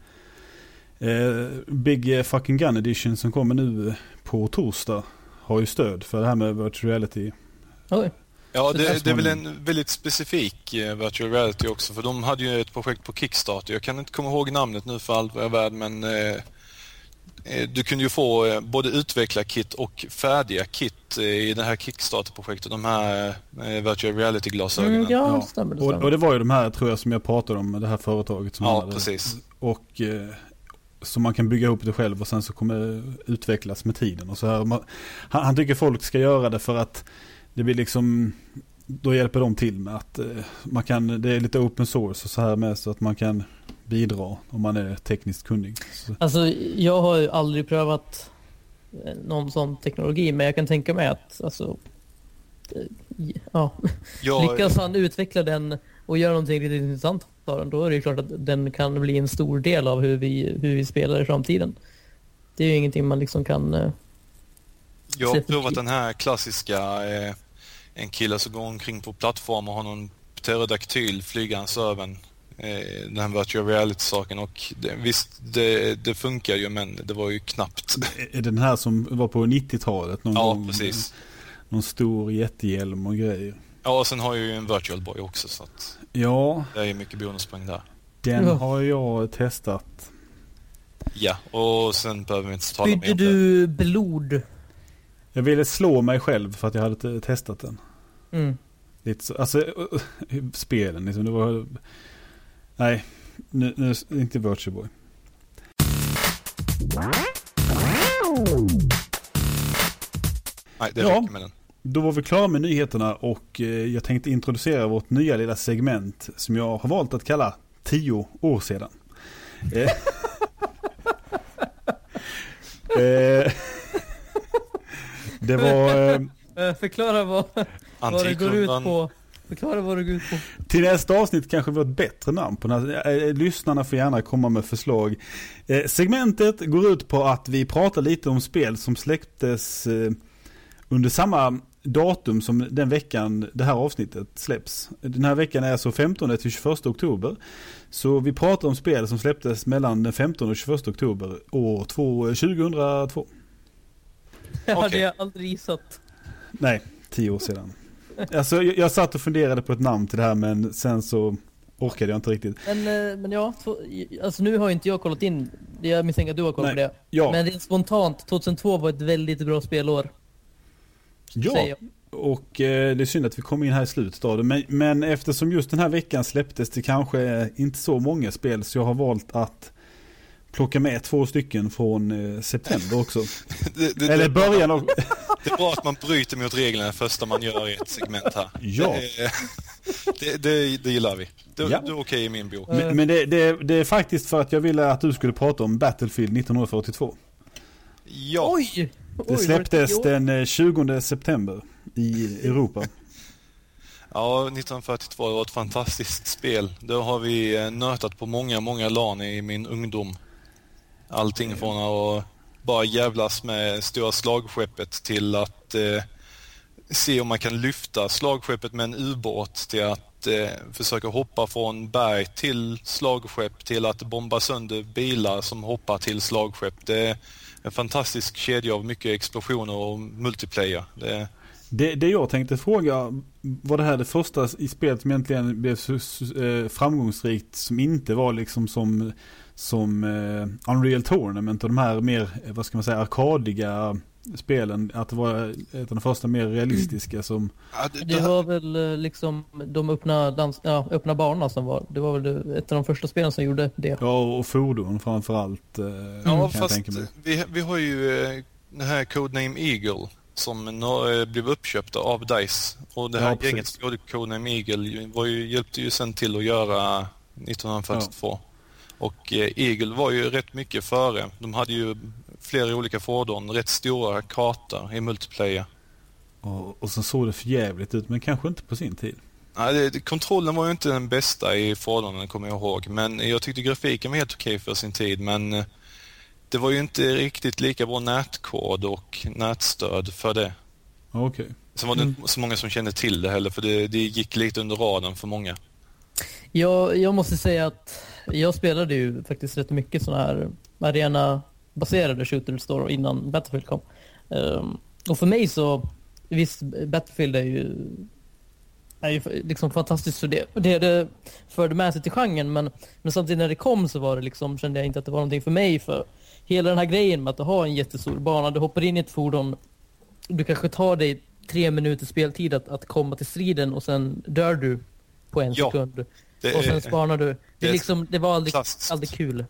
Big fucking Gun Edition som kommer nu på torsdag har ju stöd för det här med virtual reality. Oj. Ja, det, det är väl en väldigt specifik eh, virtual reality också för de hade ju ett projekt på Kickstarter. Jag kan inte komma ihåg namnet nu för allt vad jag är värd men eh, eh, du kunde ju få eh, både utvecklarkit och färdiga kit eh, i det här Kickstarter-projektet. De här eh, virtual reality-glasögonen. Mm, ja, Ja. det stämmer. Det Och, och det var ju de här tror jag som jag pratade om, det här företaget som Ja, hade. precis. Och så man kan bygga ihop det själv och sen så kommer det utvecklas med tiden. Och så här. Man, han, han tycker folk ska göra det för att det blir liksom då hjälper de till med att eh, man kan, det är lite open source och så här med så att man kan bidra om man är tekniskt kunnig. Så, Alltså, jag har ju aldrig prövat eh, någon sån teknologi, men jag kan tänka mig att alltså, eh, ja, Jag, lyckas han utveckla den och göra någonting riktigt intressant av den, då är det ju klart att den kan bli en stor del av hur vi, hur vi spelar i framtiden. Det är ju ingenting man liksom kan... eh, jag har provat den här klassiska eh, en kille som går omkring på plattform och har någon pterodaktyl flygandes över en eh, den här virtual reality-saken och det, visst, det, det funkar ju men det var ju knappt. Är det den här som var på 90-talet? Någon Ja, gång? precis. Någon stor jättehjälm och grejer. Ja, och sen har jag ju en virtual boy också så att Ja, det är mycket bonuspoäng där. den Ja. har jag testat. Ja, och sen behöver vi inte tala mer om det. du blod? Jag ville slå mig själv för att jag hade te- testat den. Mm. Lite så, alltså (laughs) spelen liksom. Det var... Nej, nu, nu inte Virtual Boy. Nej, det Ja. räcker med den. Då var vi klara med nyheterna och eh, jag tänkte introducera vårt nya lilla segment som jag har valt att kalla 10 år sedan. Eh, (laughs) eh, det var Förklara vad, vad det går ut på. Förklara vad det går ut på. till nästa avsnitt kanske vi har ett bättre namn på den här. Lyssnarna får gärna komma med förslag. Eh, segmentet går ut på att vi pratar lite om spel som släpptes eh, under samma datum som den veckan det här avsnittet släpps. Den här veckan är alltså 15 till 21 oktober. Så vi pratar om spel som släpptes mellan den 15 och 21 oktober år två- 2002. Det hade jag aldrig gissat. Nej, 10 år sedan. Alltså jag, jag satt och funderade på ett namn till det här men sen så orkade jag inte riktigt. Men, eh, men ja, två- alltså nu har inte jag kollat in. Jag misstänker att du har kollat Nej. på det. Ja, Men rent spontant, 2002 var ett väldigt bra spelår. Ja. Säger och eh, det är synd att vi kom in här i slutet av det. Men, men eftersom just den här veckan släpptes det kanske inte så många spel så jag har valt att plocka med två stycken från eh, september också. (laughs) Det, det, Eller det, början av... (laughs) det är bra att man bryter mot reglerna första man gör i ett segment här. Ja. Det, (laughs) det, det, det gillar vi. Det, Ja. det är okej i min bok. Men, men det, det, det är faktiskt för att jag ville att du skulle prata om Battlefield 1942. Ja, Oj! Det släpptes den eh, 20 september i Europa. (laughs) ja, 1942 var ett fantastiskt spel. Det har vi eh, nötat på många, många LAN i min ungdom. Allting från att bara jävlas med stora slagskeppet till att eh, se om man kan lyfta slagskeppet med en ubåt till att eh, försöka hoppa från berg till slagskepp till att bomba sönder bilar som hoppar till slagskepp. Det en fantastisk kedja av mycket explosioner och multiplayer. Det, Det, det jag tänkte fråga, var det här det första i spelet som egentligen blev så, så, eh, framgångsrikt som inte var liksom som, som eh, Unreal Tournament och de här mer, eh, vad ska man säga, arkadiga spelen. Att det var ett av de första mer realistiska som, ja, det, Det det, var väl eh, liksom de öppna, dans, ja, öppna banorna som var. Det var väl ett av de första spelen som gjorde det. ja och fordon framförallt. Eh, Ja, kan jag fast tänka mig. vi, vi har ju eh, den här Codename Eagle som blev uppköpta av DICE. Och det Ja, här precis. gänget som gjorde Codename Eagle var ju, hjälpte ju sen till att göra 1942. Och eh, Eagle var ju rätt mycket före. De hade ju flera olika fordon, rätt stora kartor i multiplayer. Och, och så såg det för jävligt ut men kanske inte på sin tid. Nej, det, kontrollen var ju inte den bästa i fordonen kommer jag ihåg. Men jag tyckte grafiken var helt okej för sin tid. Men eh, det var ju inte riktigt lika bra nätkod och nätstöd för det. Okej. Sen var det inte så många som kände till det heller för det, det gick lite under radarn för många. Jag, jag måste säga att jag spelade ju faktiskt rätt mycket sådana här arena-baserade shooters då innan Battlefield kom. Ehm, och för mig så, visst Battlefield är ju, är ju liksom fantastiskt för det. Det, det förde med sig till genren men, men samtidigt när det kom så var det liksom, kände jag inte att det var någonting för mig för hela den här grejen med att ha en jättestor bana, du hoppar in i ett fordon, du kanske tar dig tre minuter speltid att, att komma till striden och sen dör du på en Ja. sekund. Det Och sen spanar du. Det, det liksom, det var aldrig, aldrig kul.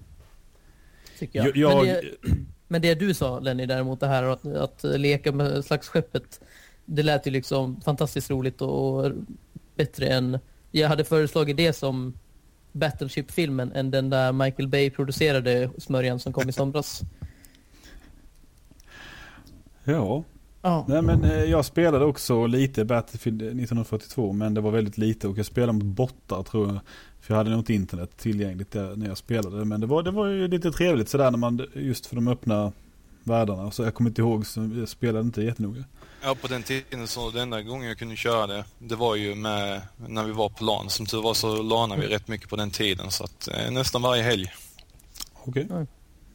Tycker jag. Jag, jag, Men, det, men det du sa Lenny däremot, det här att, att leka med slagsskeppet. Det lät ju liksom fantastiskt roligt och bättre än... Jag hade föreslagit det som Battleship-filmen än den där Michael Bay producerade smörjan som kom i somras. ja, Ja. Nej men eh, jag spelade också lite Battlefield 1942 men det var väldigt lite och jag spelade mot bottar tror jag. För jag hade nog inte internet tillgängligt där när jag spelade. Men det var, det var ju lite trevligt sådär när man, just för de öppna världarna. Så jag kommer inte ihåg, så jag spelade inte jättenoga. Ja, på den tiden så den enda gången jag kunde köra det, det var ju med när vi var på LAN. Som tur var så lanade vi rätt mycket på den tiden så att eh, nästan varje helg. Okej. Ja.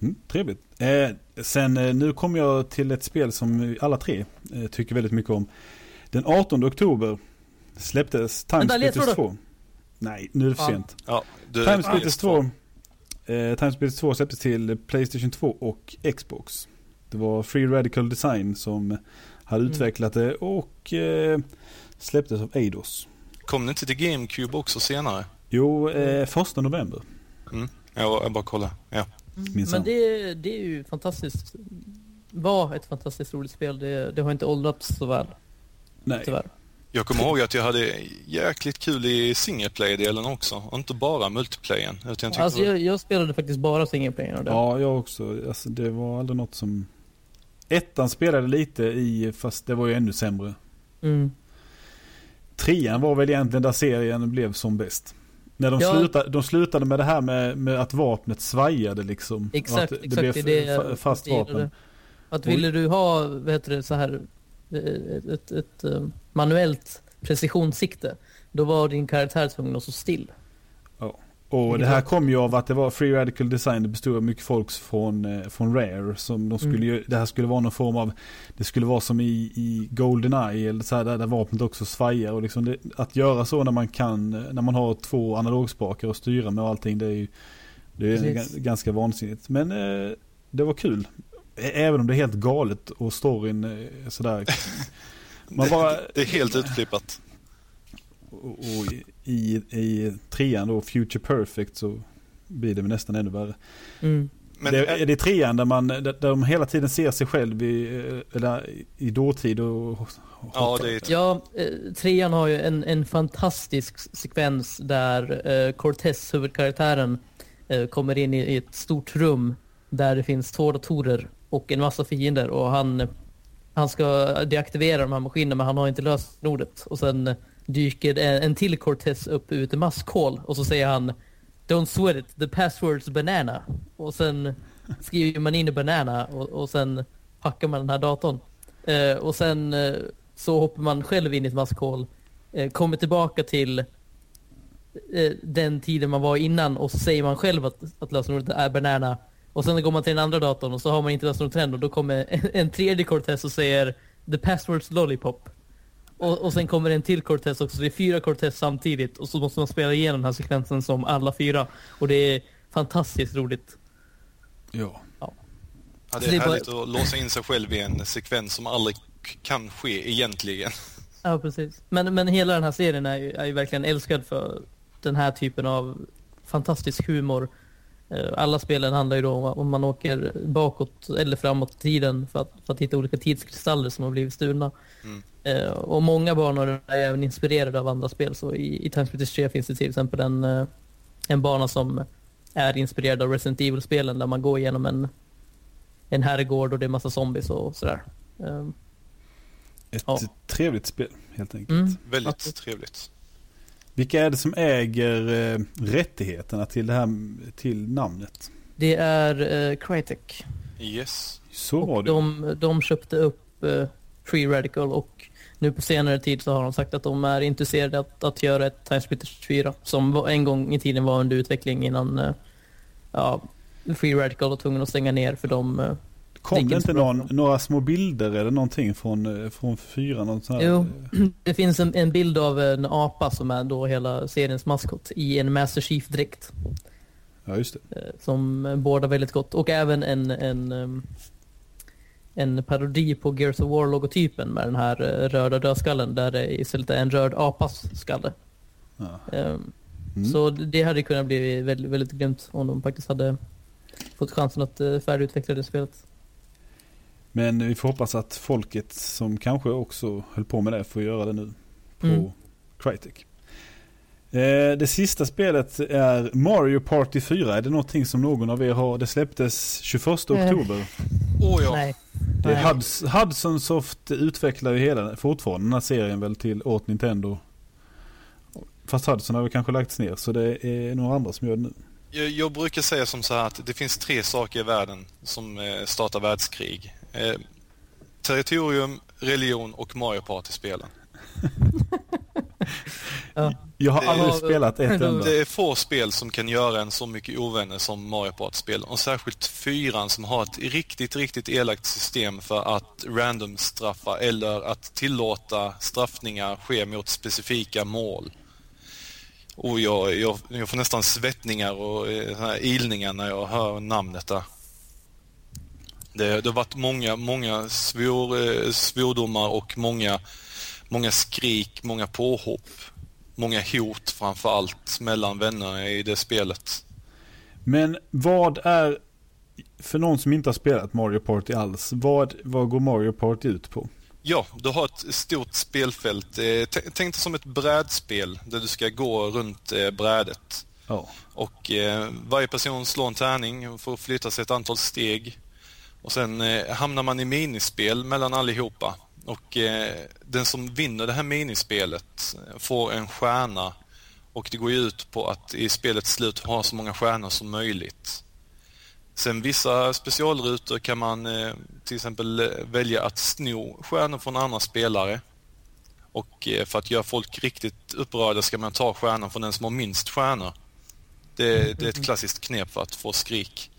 Mm, trevligt. Eh, sen eh, nu kommer jag till ett spel som alla tre eh, tycker väldigt mycket om. Den 18 oktober släpptes Time Vänta, Splitters ledtrådar. 2. Nej, nu är det för sent. Ja, du, Time Splitters 2. Eh, Time Splitters 2 släpptes till Playstation 2 och Xbox. Det var Free Radical Design som hade Mm. utvecklat det och eh, släpptes av Eidos. Kom det inte till GameCube också senare? Jo, eh, första november. Jag, jag bara kollar. Ja. Minsann. Men det, det är ju fantastiskt. Var ett fantastiskt roligt spel. Det, det har inte åldrats så väl, Nej. tyvärr. Jag kommer ihåg att jag hade jäkligt kul i single play-delen också. Och inte bara multiplayern. Utan jag tyckte Alltså, jag, jag spelade faktiskt bara single player och det. Ja, jag också. Alltså, det var aldrig något som... Ettan spelade lite i, fast det var ju ännu sämre. Mm. Trean var väl egentligen där serien blev som bäst. När de, Ja. slutade, de slutade med det här med, med att vapnet svajade liksom. Exakt, att det exakt. blev det är fast vapen. Att ville du ha, vad heter det, så här eh, ett, ett, ett eh, manuellt precisionssikte, då var din karaktär tvungen att stå still. Och det här kom ju av att det var Free Radical Design. Det bestod av mycket folk från, eh, från Rare. Som de skulle Mm. det här skulle vara någon form av, det skulle vara som i, i Goldeneye. Eller så här, där, där vapnet också svajar. Och liksom det, att göra så när man kan, eh, när man har två analogspakar och styra med och allting. Det är ju det är Precis. ganska vansinnigt. Men eh, det var kul. Även om det är helt galet och storyn eh, sådär. (laughs) Man bara, Det är helt utflippat. och, och i, i trean då, Future Perfect, så blir det väl nästan ännu värre. Mm. Men det, är det trean där, man, där, de hela tiden ser sig själv i, eller, i dåtid och, och ja, det är Ja, eh, trean har ju en, en fantastisk sekvens där eh, Cortez, huvudkaraktären, eh, kommer in i, i ett stort rum där det finns två datorer och en massa fiender och han, han ska deaktivera de här maskinerna men han har inte lösenordet. Och sen dyker en, till Cortez upp ut i maskhål och så säger han Don't sweat it, the password's banana. Och sen skriver man in i banana och, och sen hackar man den här datorn. Eh, och sen eh, så hoppar man själv in i ett maskhål, eh, kommer tillbaka till eh, den tiden man var innan och så säger man själv att, att lösenordet är banana. Och sen går man till den andra datorn och så har man inte lösenordet än och då kommer en, en tredje Cortez och säger the password's lollipop. Och, och sen kommer en till Cortez också, så det är fyra Cortez samtidigt och så måste man spela igenom den här sekvensen som alla fyra. Och det är fantastiskt roligt. ja. ja, Så det det är är bara- härligt att låsa in sig själv i en sekvens som aldrig kan ske egentligen. Ja, precis. Men, men hela den här serien är ju, är ju verkligen älskad för den här typen av fantastisk humor. Eh, Alla spelen handlar ju då om om man åker bakåt eller framåt i tiden för att, för att hitta olika tidskristaller som har blivit stulna. Mm. Eh, Och många banor är även inspirerade av andra spel. Så i, i Time Splitters 3 finns det till exempel en, eh, en bana som är inspirerad av Resident Evil-spelen där man går igenom en, en herrgård och det är massa zombies och sådär. Eh, Ett Ja. trevligt spel helt enkelt. Mm. Väldigt Absolut. trevligt. Vilka är det som äger eh, rättigheterna till det här till namnet? Det är eh, Crytek. Yes. Så var det. de, de köpte upp eh, Free Radical och nu på senare tid så har de sagt att de är intresserade att, att göra ett Time Splitters 4 som en gång i tiden var under utveckling innan eh, ja, Free Radical var tvungen att stänga ner för de eh, Kom det inte någon, några små bilder eller någonting från, eh, från fyran? Något sånt här? Jo. Det finns en, en bild av en apa som är då hela seriens maskot i en Master Chief-dräkt. Ja, just det. eh, Som eh, båda väldigt gott. Och även en, en, en parodi på Gears of War-logotypen med den här eh, röda dödskallen där det istället är en röd apas skalle. Ja. Mm. Så det hade kunnat bli väldigt, väldigt grymt om de faktiskt hade fått chansen att färdigutveckla det spelet. Men vi får hoppas att folket som kanske också höll på med det får göra det nu på Mm. Crytek. Eh, det sista spelet är Mario Party 4. Är det någonting som någon av er har? Det släpptes 21 Eh. oktober. Åh ja. Nej. Det är. Huds, Hudson Soft utvecklar ju hela, fortfarande den här serien väl till åt Nintendo. Fast Hudson har väl kanske lagts ner så det är några andra som gör det nu. Jag, jag, brukar säga som så här att det finns tre saker i världen som eh, startar världskrig. Eh, territorium, religion och Mario Party-spelen. (laughs) ja. Jag har aldrig det, spelat ett enda. Det är få spel som kan göra en så mycket ovänner som Mario Party-spel. Och särskilt fyran som har ett riktigt, riktigt elakt system för att random straffa eller att tillåta straffningar ske mot specifika mål. Och jag, jag, jag får nästan svettningar och eh, här ilningar när jag hör namnet där. Det, det har varit många, många svor, eh, svordomar och många, många skrik, många påhopp. Många hot framför allt mellan vänner i det spelet. Men vad är, för någon som inte har spelat Mario Party alls, vad, vad går Mario Party ut på? Ja, du har ett stort spelfält. Eh, tänk dig som ett brädspel där du ska gå runt eh, brädet. Ja. Och varje person slår en tärning för att flytta sig ett antal steg. Och sen eh, hamnar man i minispel mellan allihopa. Och eh, den som vinner det här minispelet eh, får en stjärna. Och det går ju ut på att i spelets slut ha så många stjärnor som möjligt. Sen vissa specialrutor kan man eh, till exempel välja att sno stjärnor från andra spelare. Och för att göra folk riktigt upprörda ska man ta stjärnan från den som har minst stjärnor. Det, det är ett klassiskt knep för att få skrik.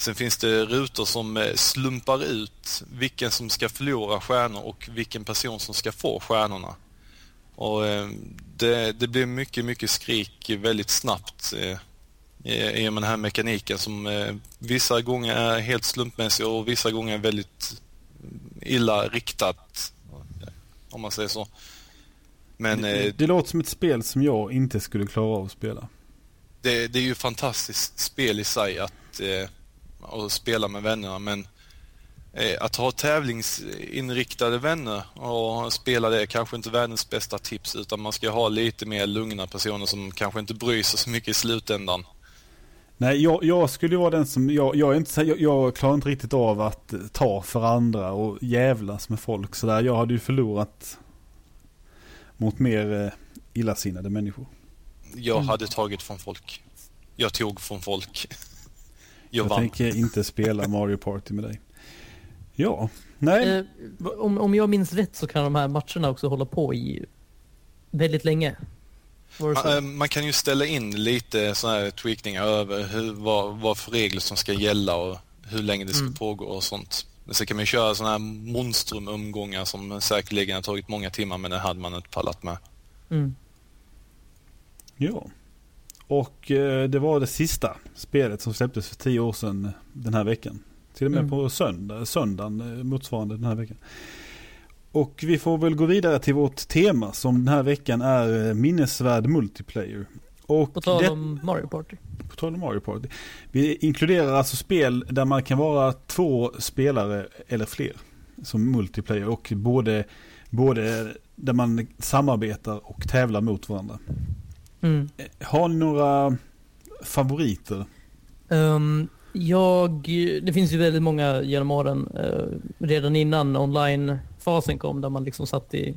Sen finns det rutor som slumpar ut vilken som ska förlora stjärnor och vilken person som ska få stjärnorna. Och det, det blir mycket, mycket skrik väldigt snabbt i och med den här mekaniken som eh, vissa gånger är helt slumpmässig och vissa gånger är väldigt illa riktat. Om man säger så. Men, det, eh, det låter som ett spel som jag inte skulle klara av att spela. Det, det är ju ett fantastiskt spel i sig att, eh, att spela med vännerna men eh, att ha tävlingsinriktade vänner och spela det är kanske inte världens bästa tips utan man ska ha lite mer lugna personer som kanske inte bryr sig så mycket i slutändan. Nej, jag, jag skulle vara den som, jag, jag, är inte, jag, jag klarar inte riktigt av att ta för andra och jävlas med folk sådär. Jag hade ju förlorat mot mer eh, illasinnade människor. Jag mm. hade tagit från folk. Jag tog från folk. (laughs) Jag, jag tänker inte spela Mario Party med dig. Ja, nej. Eh, om, om jag minns rätt så kan de här matcherna också hålla på i väldigt länge. Man, man, kan ju ställa in lite sådana här tweakningar över hur, vad, vad för regler som ska gälla och hur länge det ska mm. pågå och sånt. Men sen kan man köra sådana här monstrumomgångar som säkerligen har tagit många timmar men det hade man inte pallat med. Mm. Ja. Och eh, det var det sista spelet som släpptes för tio år sedan den här veckan. Till och med mm. på söndag, söndagen eh, motsvarande den här veckan. Och vi får väl gå vidare till vårt tema som den här veckan är eh, minnesvärd multiplayer. Och på tal om Mario Party. På tal om Mario Party. Vi inkluderar alltså spel där man kan vara två spelare eller fler som multiplayer och både, både där man samarbetar och tävlar mot varandra. Mm. Eh, har ni några favoriter? Um, jag, det finns ju väldigt många genom åren. Uh, redan innan online fasen kom där man liksom satt i,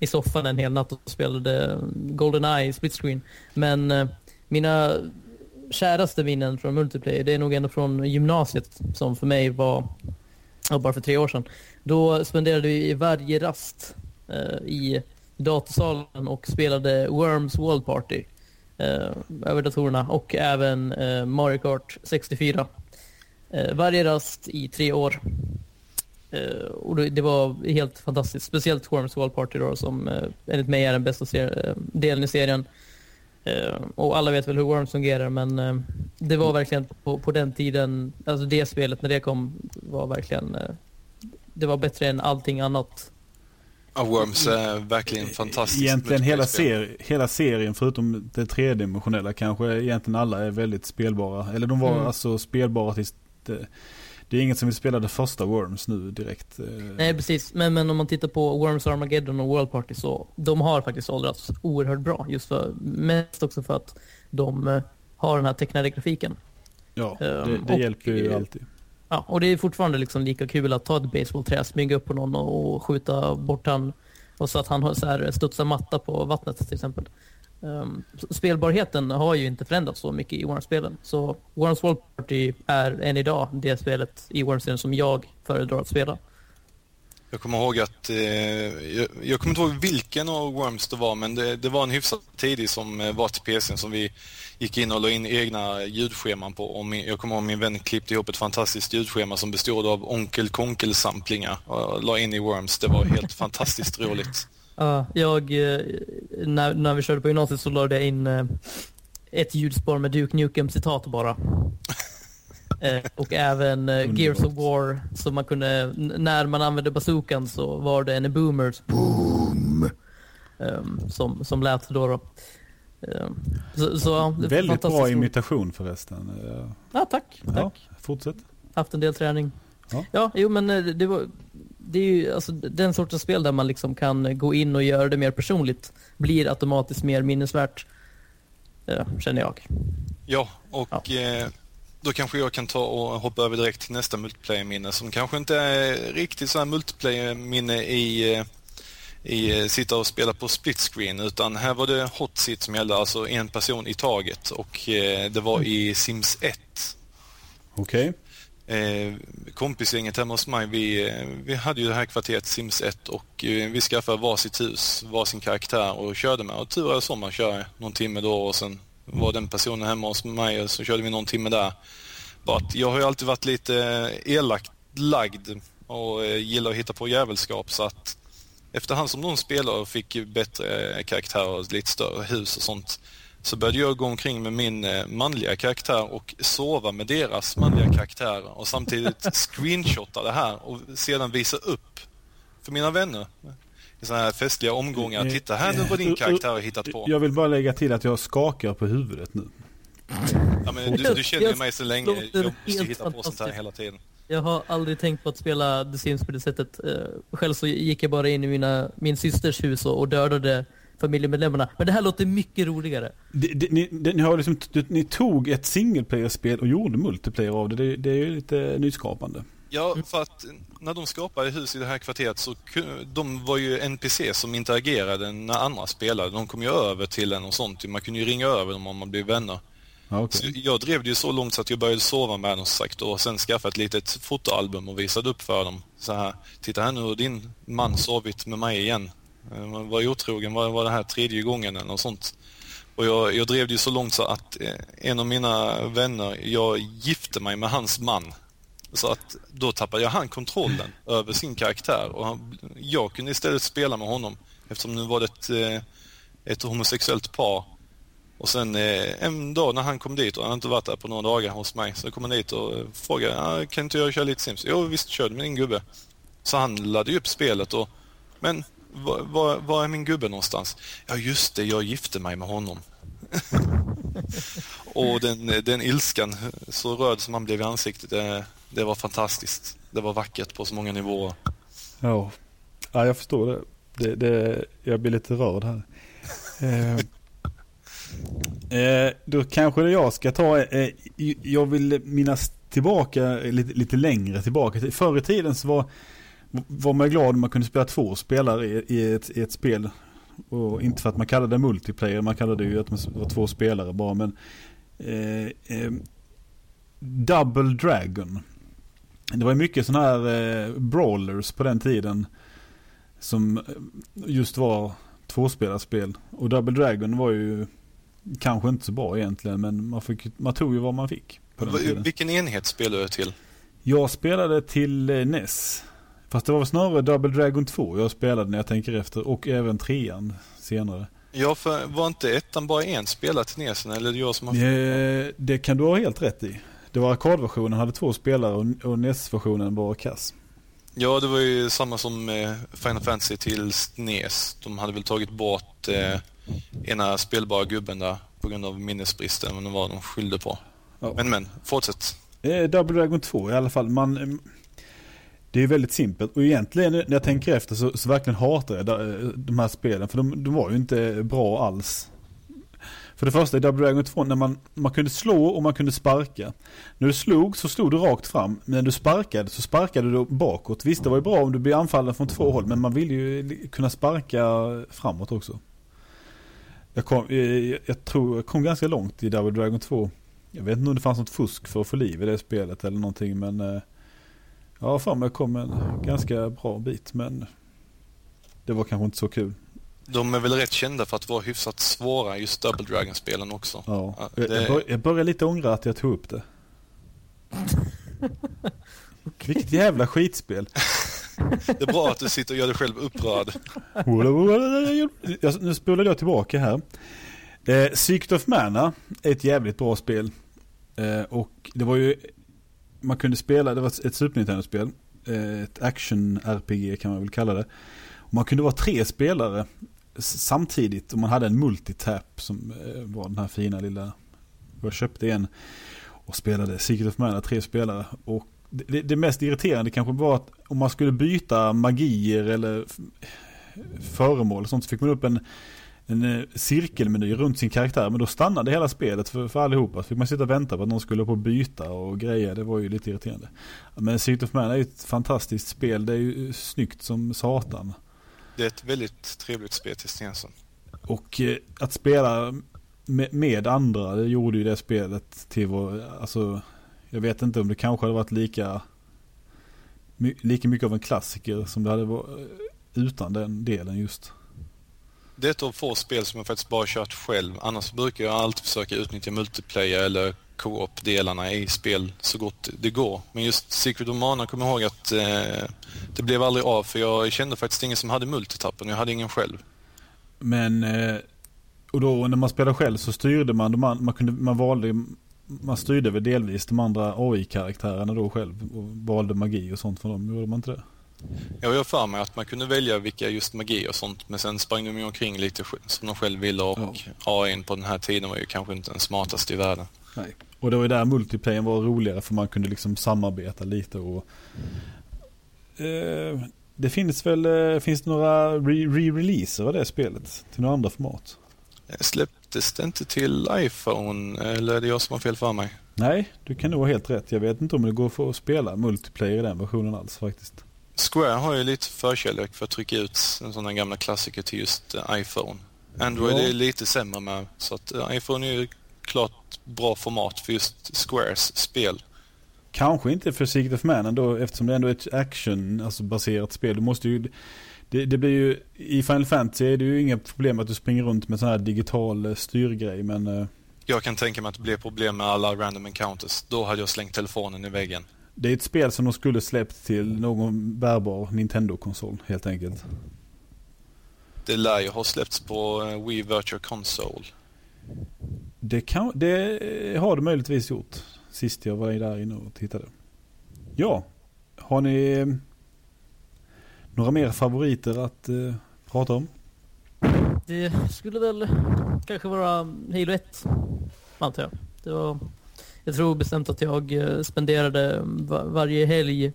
i soffan en hel natt och spelade Goldeneye split screen. Men eh, mina käraste minnen från multiplayer det är nog ändå från gymnasiet som för mig var bara för tre år sedan. Då spenderade vi varje rast eh, i datasalen och spelade Worms World Party eh, över datorerna och även eh, Mario Kart 64. Eh, varje rast i tre år. Eh, och det var helt fantastiskt. Speciellt Worms World Party då, som eh, enligt mig är den bästa eh, delen i serien. Eh, och alla vet väl hur Worms fungerar men det var verkligen på, på den tiden, alltså det spelet när det kom var verkligen, det var bättre än allting annat. Ja, Worms är verkligen fantastiskt. Egentligen hela, ser, hela serien förutom det tredimensionella kanske egentligen alla är väldigt spelbara. Eller de var mm. alltså spelbara tills det, det är inget som vill spela det första Worms nu direkt. Eh. Nej, precis. Men, men om man tittar på Worms Armageddon och World Party så de har faktiskt åldrats oerhört bra. Just för, mest också för att de eh, har den här tecknade grafiken. Ja, det, ehm, det och, hjälper ju alltid. Ja, och det är fortfarande liksom lika kul att ta ett baseballträ, smyga upp på någon och skjuta bort han och så att han så här studsar matta på vattnet till exempel. Um, spelbarheten har ju inte förändrats så mycket i Worms-spelen. Så Worms World Party är än idag det spelet i Worms-serien som jag föredrar att spela. Jag kommer ihåg att, eh, jag, jag, kommer inte ihåg vilken av Worms det var, men det, det var en hyfsat tidig som eh, var till PCn som vi gick in och la in egna ljudscheman på. Och min, jag kommer ihåg min vän klippte ihop ett fantastiskt ljudschema som bestod av Onkel Konkel-samplingar och la in i Worms. Det var helt (laughs) fantastiskt roligt. Ja, jag, eh, när, när vi körde på gymnasiet så lade jag in eh, ett ljudspår med Duke Nukem citat bara. (laughs) Eh, och även Gears of War, så man kunde, när man använde bazookan så var det en boomers boom um, som, som lät då. då. Um, så, så, Väldigt bra imitation förresten. Ja, tack. tack. Ja, fortsätt. Haft en del träning. Ja, ja jo men det var det är ju alltså, den sortens spel där man liksom kan gå in och göra det mer personligt blir automatiskt mer minnesvärt, känner jag. Ja, och ja. Eh, då kanske jag kan ta och hoppa över direkt till nästa multiplayer-minne som kanske inte är riktigt så här multiplayer-minne i, eh, i eh, sitta och spela på split screen utan här var det hot seat som gällde, alltså en person i taget och eh, det var i Sims 1. Okej. Okay. Eh, kompisgänget hemma hos mig, vi, vi hade ju det här kvarteret Sims 1 och eh, vi skaffade varsitt hus, varsin karaktär och körde med. Och tur är så man kör någon timme då och sen var den personen hemma hos mig och så körde vi någon timme där. Bara att jag har ju alltid varit lite eh, elakt lagd och eh, gillar att hitta på jävelskap så att efterhand som de spelare fick bättre eh, karaktärer och lite större hus och sånt så började jag gå omkring med min manliga karaktär och sova med deras manliga karaktärer och samtidigt (laughs) screenshotta det här och sedan visa upp för mina vänner i sådana här festliga omgångar. Eh, Titta här nu vad din karaktär har hittat på. Jag vill bara lägga till att jag skakar på huvudet nu. Ja, men du, du känner ju mig så länge. Jag måste hitta på sånt här hela tiden. Jag har aldrig tänkt på att spela The Sims på det sättet. Eh, själv så gick jag bara in i mina, min systers hus och dödade familjemedlemmarna. Men det här låter mycket roligare. Det, det, ni, det, ni, har liksom, ni tog ett single player-spel och gjorde multiplayer av det. Det, det är ju lite nyskapande. Ja, för att när de skapade hus i det här kvarteret så de var ju NPC som interagerade när andra spelade. De kom ju över till en och sånt. Man kunde ju ringa över dem om man blev vänner. Okay. Jag drev det ju så långt så att jag började sova med dem sagt och sen skaffade ett litet fotoalbum och visade upp för dem. Så här, titta här nu har din man sovit med mig igen. Eh, man var otrogen, var, var det här tredje gången eller något sånt. Och jag, jag drev det ju så långt så att eh, en av mina vänner, jag gifte mig med hans man. Så att då tappade jag han kontrollen över sin karaktär och han, jag kunde istället spela med honom eftersom nu var det ett, eh, ett homosexuellt par. Och sen eh, en dag när han kom dit och han inte varit där på några dagar hos mig så kom han dit och eh, frågade ah, kan inte jag köra lite Sims? Jo visst, kör med din gubbe. Så han laddade upp spelet och men var, var, var, är min gubbe någonstans? Ja, just det, jag gifte mig med honom. (laughs) och den, den ilskan, så röd som han blev i ansiktet, det, var fantastiskt. Det var vackert på så många nivåer. Ja, ja jag förstår det. det, det jag blir lite rörd här. eh, eh, då kanske jag ska ta, eh, eh, jag vill minnas tillbaka eh, lite, lite längre tillbaka. Förr i tiden så var var man glad om man kunde spela två spelare i, i, ett, i ett spel. Och inte för att man kallade det multiplayer, man kallade det ju att man var två spelare bara. Men eh, eh, Double Dragon. Det var mycket sådana här eh, brawlers på den tiden. Som just var tvåspelarspel. Och Double Dragon var ju kanske inte så bra egentligen. Men man, fick, man tog ju vad man fick. Vilken enhet spelade du till? Jag spelade till eh, NES. Fast det var snarare Double Dragon 2 jag spelade när jag tänker efter och även trean senare. Ja, för var inte ettan bara en spelare till Nesen eller är det jag som har... Eh, det kan du ha helt rätt i. Det var arkadversionen hade två spelare och, och NES-versionen var kass. Ja, det var ju samma som eh, Final Fantasy till NES. De hade väl tagit bort eh, ena spelbara gubben där på grund av minnesbristen, men det var de skyllde på. Ja. Men men, fortsätt. Eh, Double Dragon 2 i alla fall. Man, det är väldigt simpelt och egentligen när jag tänker efter så, så verkligen hatar jag de här spelen för de, de var ju inte bra alls. För det första i Double Dragon 2 när man, man kunde slå och man kunde sparka. När du slog så slog du rakt fram, men när du sparkade så sparkade du bakåt. Visst det var ju bra om du blev anfallen från två håll men man ville ju kunna sparka framåt också. Jag kom, eh, jag, jag tror jag kom ganska långt i Double Dragon 2. Jag vet inte om det fanns något fusk för att få liv i det spelet eller någonting men Ja fan jag kom en ganska bra bit men Det var kanske inte så kul. De är väl rätt kända för att vara hyfsat svåra just Double Dragon-spelen också. Ja. ja det... jag, bör, jag börjar lite ångra att jag tog upp det. okay. (laughs) Vilket jävla skitspel. Det är bra att du sitter och gör dig själv upprörd. nu spolade jag tillbaka här. Eh, Secret of Mana är ett jävligt bra spel. Eh, och det var ju, man kunde spela, det var ett Super Nintendo-spel. Eh, ett action-RPG kan man väl kalla det. Och man kunde vara tre spelare samtidigt och man hade en multitap som eh, var den här fina lilla, jag köpte en och spelade Secret of Mana, tre spelare. Och det, det, mest irriterande kanske var att om man skulle byta magier eller föremål och sånt så fick man upp en, en eh, cirkelmeny runt sin karaktär. Men då stannade hela spelet för, för allihopa. Så fick man sitta och vänta på att någon skulle på byta och grejer. Det var ju lite irriterande. Men Secret of Mana är ju ett fantastiskt spel. Det är ju eh, snyggt som satan. Det är ett väldigt trevligt spel till Stenson. Och eh, att spela med, med, andra, det gjorde ju det spelet till vår, alltså jag vet inte om det kanske hade varit lika lika mycket av en klassiker som det hade varit utan den delen just. Det är ett av få spel som jag faktiskt bara kört själv. Annars brukar jag alltid försöka utnyttja multiplayer eller co-op-delarna i spel så gott det går. Men just Secret of Mana kommer jag ihåg att eh, det blev aldrig av för jag kände faktiskt ingen som hade multitappen. Jag hade ingen själv. Men, eh, och då när man spelade själv så styrde man, man, man, kunde, man valde man styrde väl delvis de andra AI-karaktärerna då själv och valde magi och sånt för dem, gjorde man inte det? Jag har för mig att man kunde välja vilka just magi och sånt men sen sprang de ju omkring lite som de själv ville och ja. AI på den här tiden var ju kanske inte den smartaste i världen. Nej. Och det var ju där multiplayen var roligare för man kunde liksom samarbeta lite och eh, Det finns väl, eh, finns det några re-releaser av det spelet till några andra format? Släpptes det inte till iPhone eller är det jag som har fel för mig? Nej, du kan nog ha helt rätt. Jag vet inte om det går för att spela multiplayer i den versionen alls faktiskt. Square har ju lite förkärlek för att trycka ut en sån här gamla klassiker till just eh, iPhone. Android ja. är lite sämre med, så att eh, iPhone är ju klart bra format för just Squares spel. Kanske inte för Secret of Man ändå, eftersom det ändå är ett action, alltså baserat spel. Du måste ju det, det, blir ju, i Final Fantasy är det ju inga problem att du springer runt med sån här digital eh, styrgrej men... Eh, jag kan tänka mig att det blir problem med alla random encounters. Då hade jag slängt telefonen i väggen. Det är ett spel som de skulle släppt till någon bärbar Nintendo-konsol helt enkelt. Det lär ju ha släppts på eh, Wii Virtual Console. Det, kan, det har det möjligtvis gjort. Sist jag var där inne och tittade. Ja, har ni några mer favoriter att eh, prata om? Det skulle väl kanske vara Halo 1, antar jag. Det var, jag tror bestämt att jag eh, spenderade var, varje helg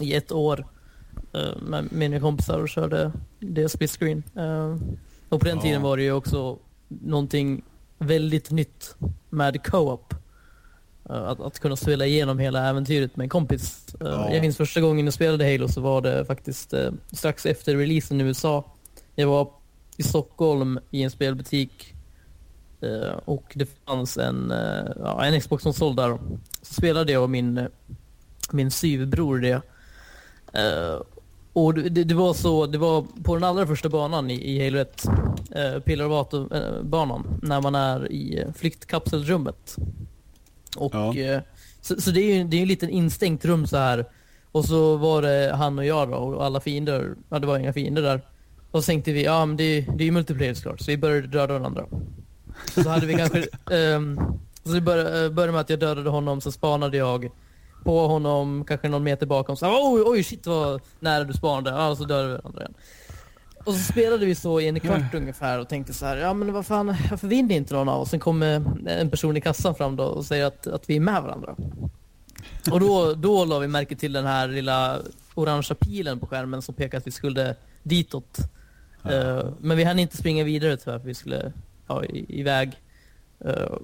i ett år eh, med mina kompisar och körde det split screen. Eh, och på den ja. tiden var det ju också någonting väldigt nytt med co-op. Eh, att, att kunna spela igenom hela äventyret med en kompis. Eh, ja. Jag minns första gången jag spelade Halo så var det faktiskt eh, strax efter releasen i USA. Jag var i Stockholm i en spelbutik och det fanns en, ja, en Xbox-konsol där. Så spelade jag och min, min syvbror det. Och det, det, var så, det var på den allra första banan i, i Halo 1, eh, Pillarvato-banan, när man är i flyktkapselrummet. Och, ja. eh, så, så, det är ju det är en liten instängt rum så här. Och så var det han och jag då, och alla fiender, ja det var inga fiender där. Och så tänkte vi, ja men det, det är ju multiplayer såklart, så vi började döda varandra. Så hade vi kanske, um, (laughs) så vi började, eh, började med att jag dödade honom, så spanade jag på honom, kanske någon meter bakom. Så oj, oj shit vad nära du spanade. Ja, så dödade vi varandra igen. Och så spelade vi så i en kvart ungefär och tänkte så här, ja men vad fan, varför vinner inte någon av oss? Sen kommer en person i kassan fram då och säger att, att vi är med varandra. Och då, då la vi märke till den här lilla orangea pilen på skärmen som pekade att vi skulle ditåt. Uh, men vi hann inte springa vidare tyvärr för vi skulle ja, iväg. Uh,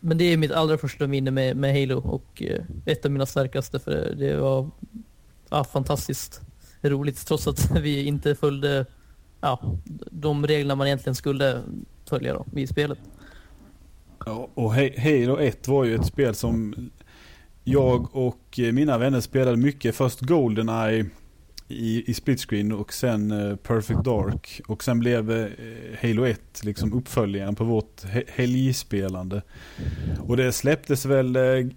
men det är mitt allra första minne med, med Halo och eh, ett av mina starkaste för det var ja, fantastiskt roligt trots att (laughs) vi inte följde ja, de reglerna man egentligen skulle följa då, i spelet. Ja, och Halo 1 var ju ett spel som jag och eh, mina vänner spelade mycket. Först Goldeneye i, i split screen och sen uh, Perfect Dark. Och sen blev uh, Halo 1 liksom uppföljaren på vårt he helgspelande. Och det släpptes väl uh,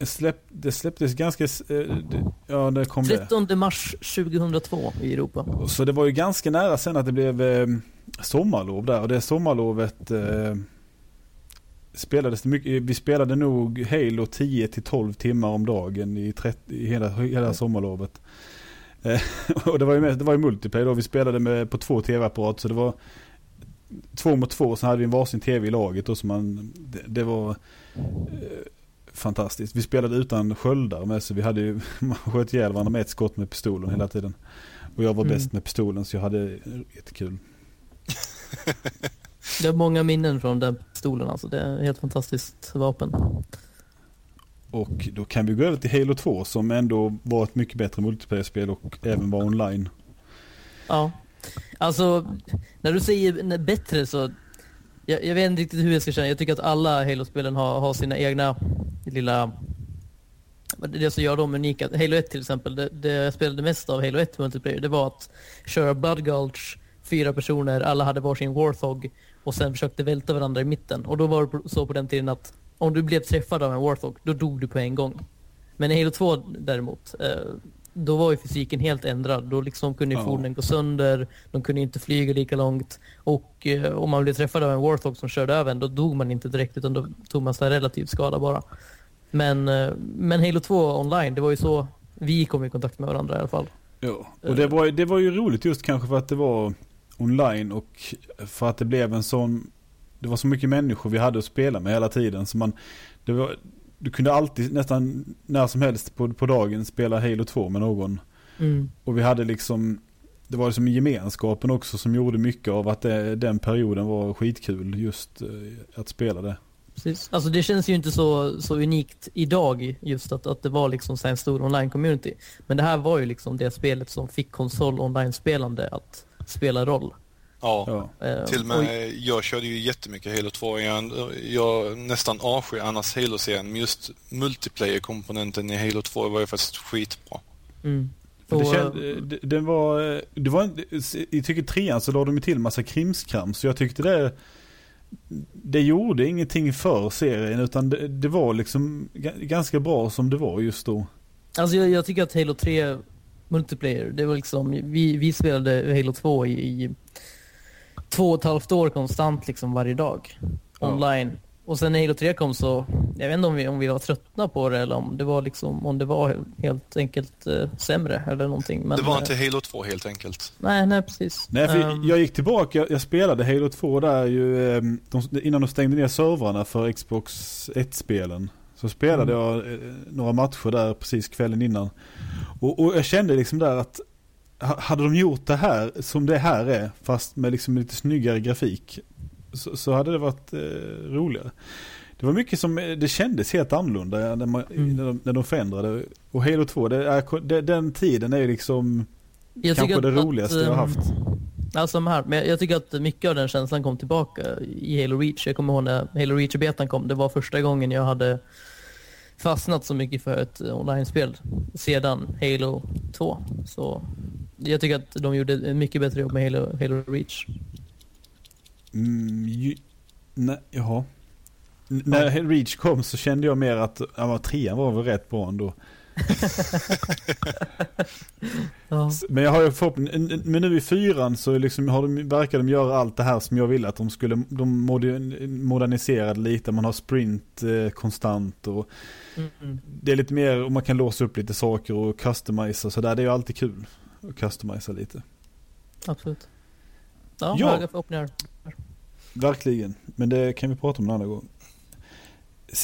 släpp, det släpptes ganska... ja, det kom 13 det. mars 2002 i Europa. Så det var ju ganska nära sen att det blev sommarlov där. Och det sommarlovet spelades det mycket. Vi spelade nog Halo 10 till 12 timmar om dagen i, 30, i hela, hela sommarlovet. Eh, (laughs) och det var ju, med, det var ju multiplayer då. Vi spelade med, på två tv-apparater så det var två mot två. Så hade vi en varsin tv i laget. Och så man, det, det var eh, fantastiskt. Vi spelade utan sköldar med så vi hade ju, (laughs) man sköt ihjäl varandra med ett skott med pistolen hela tiden. Och jag var mm. bäst med pistolen så jag hade jättekul. (laughs) Det är många minnen från den pistolen alltså. Det är ett helt fantastiskt vapen. Och då kan vi gå över till Halo 2 som ändå var ett mycket bättre multiplayer-spel och även var online. Ja, alltså när du säger bättre så jag, jag, vet inte riktigt hur jag ska känna. Jag tycker att alla Halo-spelen har, har sina egna lilla det som gör dem unika. Halo 1 till exempel, det, det jag spelade mest av Halo 1 multiplayer, det var att köra Blood Gulch, fyra personer, alla hade varsin Warthog och sen försökte välta varandra i mitten. Och då var det så på den tiden att om du blev träffad av en Warthog, då dog du på en gång. Men i Halo 2 däremot, eh, då var ju fysiken helt ändrad. Då liksom kunde ju fordonen gå sönder, de kunde inte flyga lika långt. Och eh, om man blev träffad av en Warthog som körde över en, då dog man inte direkt utan då tog man så relativ skada bara. Men, eh, men Halo 2 online, det var ju så vi kom i kontakt med varandra i alla fall. Ja, och det var, det var ju roligt just kanske för att det var online och för att det blev en sån det var så mycket människor vi hade att spela med hela tiden. Så man, var, du kunde alltid nästan när som helst på, på dagen spela Halo 2 med någon. Mm. Och vi hade liksom, det var liksom gemenskapen också som gjorde mycket av att det, den perioden var skitkul just eh, att spela det. Precis. Alltså det känns ju inte så, så unikt idag just att, att det var liksom en stor online-community. Men det här var ju liksom det spelet som fick konsol online-spelande att spela roll. Ja, ja. till och med jag körde ju jättemycket Halo 2. Jag, jag nästan avskyr annars Halo-serien, men just multiplayer-komponenten i Halo 2 var ju faktiskt skitbra. Mm. För det, känd, det, var, det var, I tycker trean så la de till massa krimskrams, så jag tyckte det det gjorde ingenting för serien utan det, det, var liksom ganska bra som det var just då. Alltså jag, jag tycker att Halo 3 multiplayer, det var liksom, vi, vi spelade Halo 2 i, i två och ett halvt år konstant liksom varje dag. Online. Ja. Och sen när Halo 3 kom så, jag vet inte om vi, om vi var tröttna på det eller om det var liksom, om det var helt enkelt eh, sämre eller någonting. Men, det var inte Halo 2 helt enkelt. Nej, nej precis. Nej, för um, jag gick tillbaka, jag spelade Halo 2 där ju, eh, de, innan de stängde ner servrarna för Xbox 1-spelen. Så spelade mm. jag eh, några matcher där precis kvällen innan. Och, och jag kände liksom där att hade de gjort det här som det här är, fast med liksom lite snyggare grafik, så, så hade det varit eh, roligare. Det var mycket som, eh, det kändes helt annorlunda när, man, mm. när, de, när de förändrade. Och Halo 2, det är, det, den tiden är liksom jag kanske det roligaste att, jag har haft. Alltså här, men jag tycker att mycket av den känslan kom tillbaka i Halo Reach. Jag kommer ihåg när Halo Reach-betan kom, det var första gången jag hade fastnat så mycket för ett online-spel sedan Halo 2. Så jag tycker att de gjorde ett mycket bättre jobb med Halo, Halo Reach. Mm, ju, nej, jaha. N ja. När Reach kom så kände jag mer att ja, trean var väl rätt bra ändå. Ja. Men jag har ju men nu i fyran så liksom har de, verkar de göra allt det här som jag ville att de skulle, de moderniserade lite, man har sprint eh, konstant och mm, det är lite mer, och man kan låsa upp lite saker och customisa så där, det är ju alltid kul och customisa lite. Absolut. Ja, ja. höga förhoppningar. Verkligen, men det kan vi prata om en annan gång.